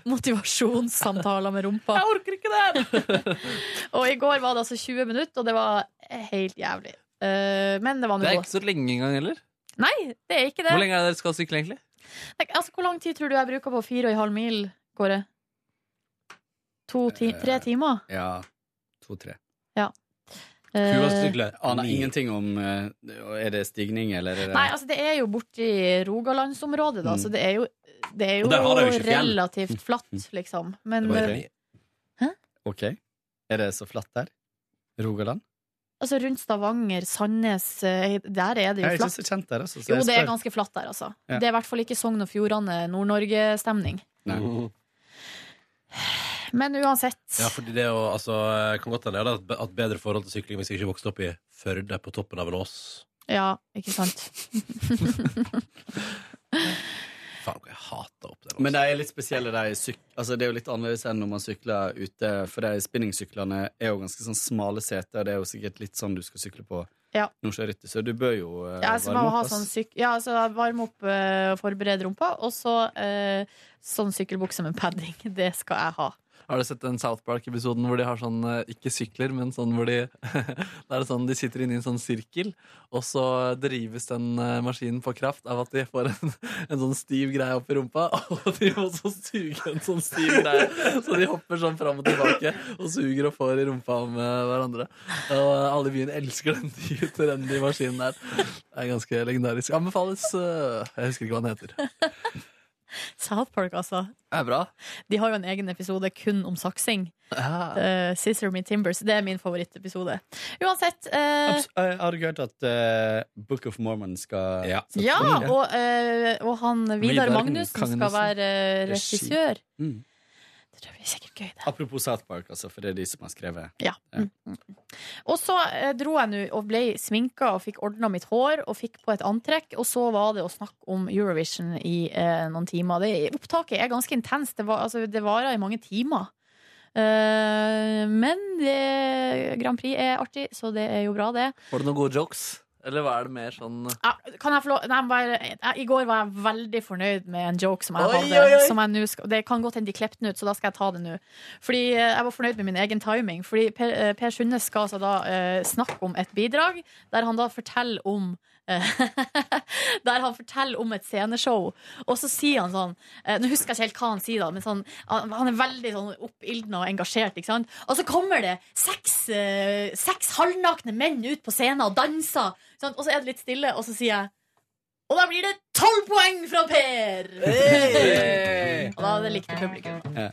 Motivasjonssamtaler med rumpa. Jeg orker ikke det! og i går var det altså 20 minutter, og det var helt jævlig. Eh, men det var nå Det er ikke så lenge engang heller. Nei, det er ikke det. Hvor lenge er det dere skal sykle, egentlig? Nei, Altså, hvor lang tid tror du jeg bruker på fire og en halv mil, Kåre? To, ti, tre Eh, timer? Ja, to-tre. Eh, Aner ingenting om eh, Er det stigning, eller er det Nei, altså det er jo borti Rogalandsområdet, da, Mm. så det er jo, det er jo, det jo relativt flatt, liksom. Men eh. OK. Er det så flatt der? Rogaland? altså rundt Stavanger, Sandnes, der er det Jeg jo er ikke flatt. så kjent der, altså. Så Jo, det er ganske flatt der, altså. Ja. Det er i hvert fall ikke Sogn og Fjordane, Nord-Norge-stemning. Nei. Men uansett. Ja, fordi det jo, altså, eh, kan godt hende jeg hadde hatt bedre forhold til sykling hvis jeg ikke vokste opp i Førde på toppen av en ås. Ja, ikke sant. Faen, hvor jeg hater opp det. Men det de er litt spesielle, de syk... Altså, det er jo litt annerledes enn når man sykler ute, for de spinningsyklene er jo ganske sånn smale seter, og det er jo sikkert litt sånn du skal sykle på Ja. Nordsjørittet, så du bør jo uh, Ja, så varme man ha opp, sånn syk ja, altså varme opp og forberede rumpa, og så uh, sånn sykkelbukse med padding. Det skal jeg ha. Har du sett den South Park-episoden hvor de har sånn eh, ikke sykler, men sånn hvor de Da er det sånn de sitter inne i en sånn sirkel, og så drives den eh, maskinen på kraft av at de får en, en sånn stiv greie opp i rumpa, og de må så suge en sånn stiv greie. Så de hopper sånn fram og tilbake og suger og får i rumpa med hverandre. Og eh, alle i byen elsker den trendy maskinen der. Det er ganske legendarisk. Anbefales. eh, Jeg husker ikke hva den heter. South Park, altså. Det er bra. De har jo en egen episode kun om saksing. Ja. Uh, Scissor Me Timbers. Det er min favorittepisode. Uansett. uh, eh, Har du hørt at uh, Book of Mormon skal Ja. ja, og, eh, og han Vidar Vidar Magnussen skal være Regi. regissør. Mm. Det tror blir sikkert gøy, det. Apropos South Park, altså, for det er de som har skrevet Ja. ja. mm. Og så eh, dro jeg nå og ble sminka og fikk ordna mitt hår og fikk på et antrekk. Og så var det å snakke om Eurovision i eh, noen timer. Det, opptaket er ganske intenst. Det, var, altså, det varer i mange timer. Uh, men det, Grand Prix er artig, så det er jo bra, det. Var det noen gode jokes? Eller hva er det mer sånn Ja, kan jeg få lov Nei, bare, jeg, I går var jeg veldig fornøyd med en joke som jeg Oi, hadde. oi, oi. Som jeg nu, det kan godt hende de klippet den ut, så da skal jeg ta det nå. Fordi eh, Jeg var fornøyd med min egen timing. Fordi Per, eh, per Sundnes skal altså da eh, snakke om et bidrag der han da forteller om eh, Der han forteller om et sceneshow, og så sier han sånn eh, Nå husker jeg ikke helt hva han sier, da, men sånn, han, er veldig sånn oppildna og engasjert. Ikke sant? Og så kommer det seks, eh, seks halvnakne menn ut på scenen og danser, sant? og så er det litt stille, og så sier jeg og da blir det tolv poeng fra Per! Og da det likte publikum. Ja.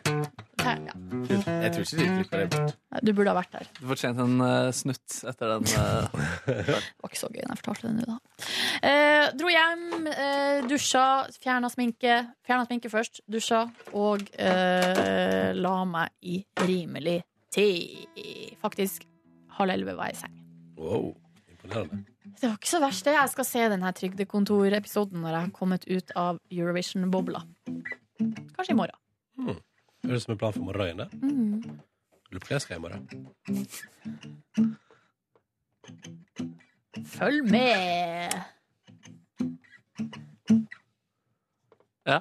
Ja. Jeg tror ikke de klipper det bort. Du burde ha vært der. Du fortjente en uh, snutt etter den. Uh... Det var ikke så gøy når jeg fortalte det nå, da. Eh, dro hjem, eh, dusja, fjerna sminke. Fjerna sminke først, dusja, og eh, la meg i rimelig tid. Faktisk halv elleve var jeg i seng. Wow, imponerende. Det var ikke så verst, det. Jeg skal se denne Trygdekontor-episoden når jeg har kommet ut av Eurovision-bobla. Kanskje i morgen. Høres ut som en plan for morgendagen, det. Mm. Lurer på hva jeg skal i morgen. Følg med! Ja.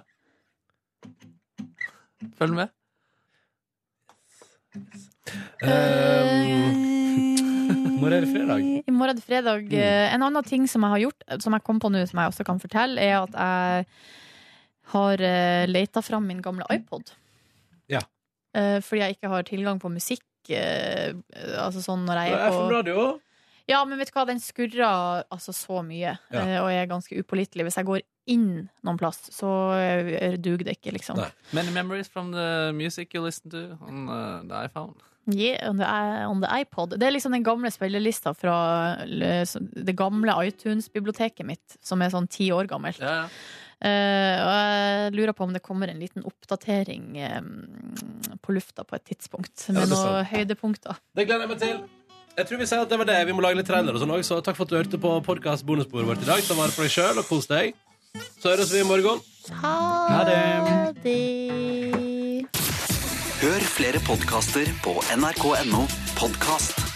Følg med. I morgen er det fredag. I morgen er det fredag. Mm. Eh, En annen ting som jeg har gjort, som jeg kom på nå, som jeg også kan fortelle, er at jeg har uh, leita fram min gamle iPod. Ja. Eh, fordi jeg ikke har tilgang på musikk. eh, altså sånn når jeg er på radio. Ja, men vet du hva, den skurrer altså så mye, Ja. eh, og er ganske upålitelig. Hvis jeg går inn noen plass, så eh, duger det ikke, liksom. Nei. Many memories from the music you listen to on uh, the iPhone. Yeah, on the, on the iPod. Det er liksom den gamle spillelista fra det gamle iTunes-biblioteket mitt, som er sånn ti år gammelt. Ja, ja. Eh, og jeg lurer på om det kommer en liten oppdatering um, på lufta på et tidspunkt, med er noen høydepunkter. Det gleder jeg meg til. Jeg tror vi sier at det var det. Vi må lage litt trailer og sånn òg, så takk for at du hørte på podkast bonusbordet vårt i dag. Ta vare på deg sjøl og kos deg. Så høres vi i morgen. Ha det. det. Hør flere podkaster på nrk.no podkast.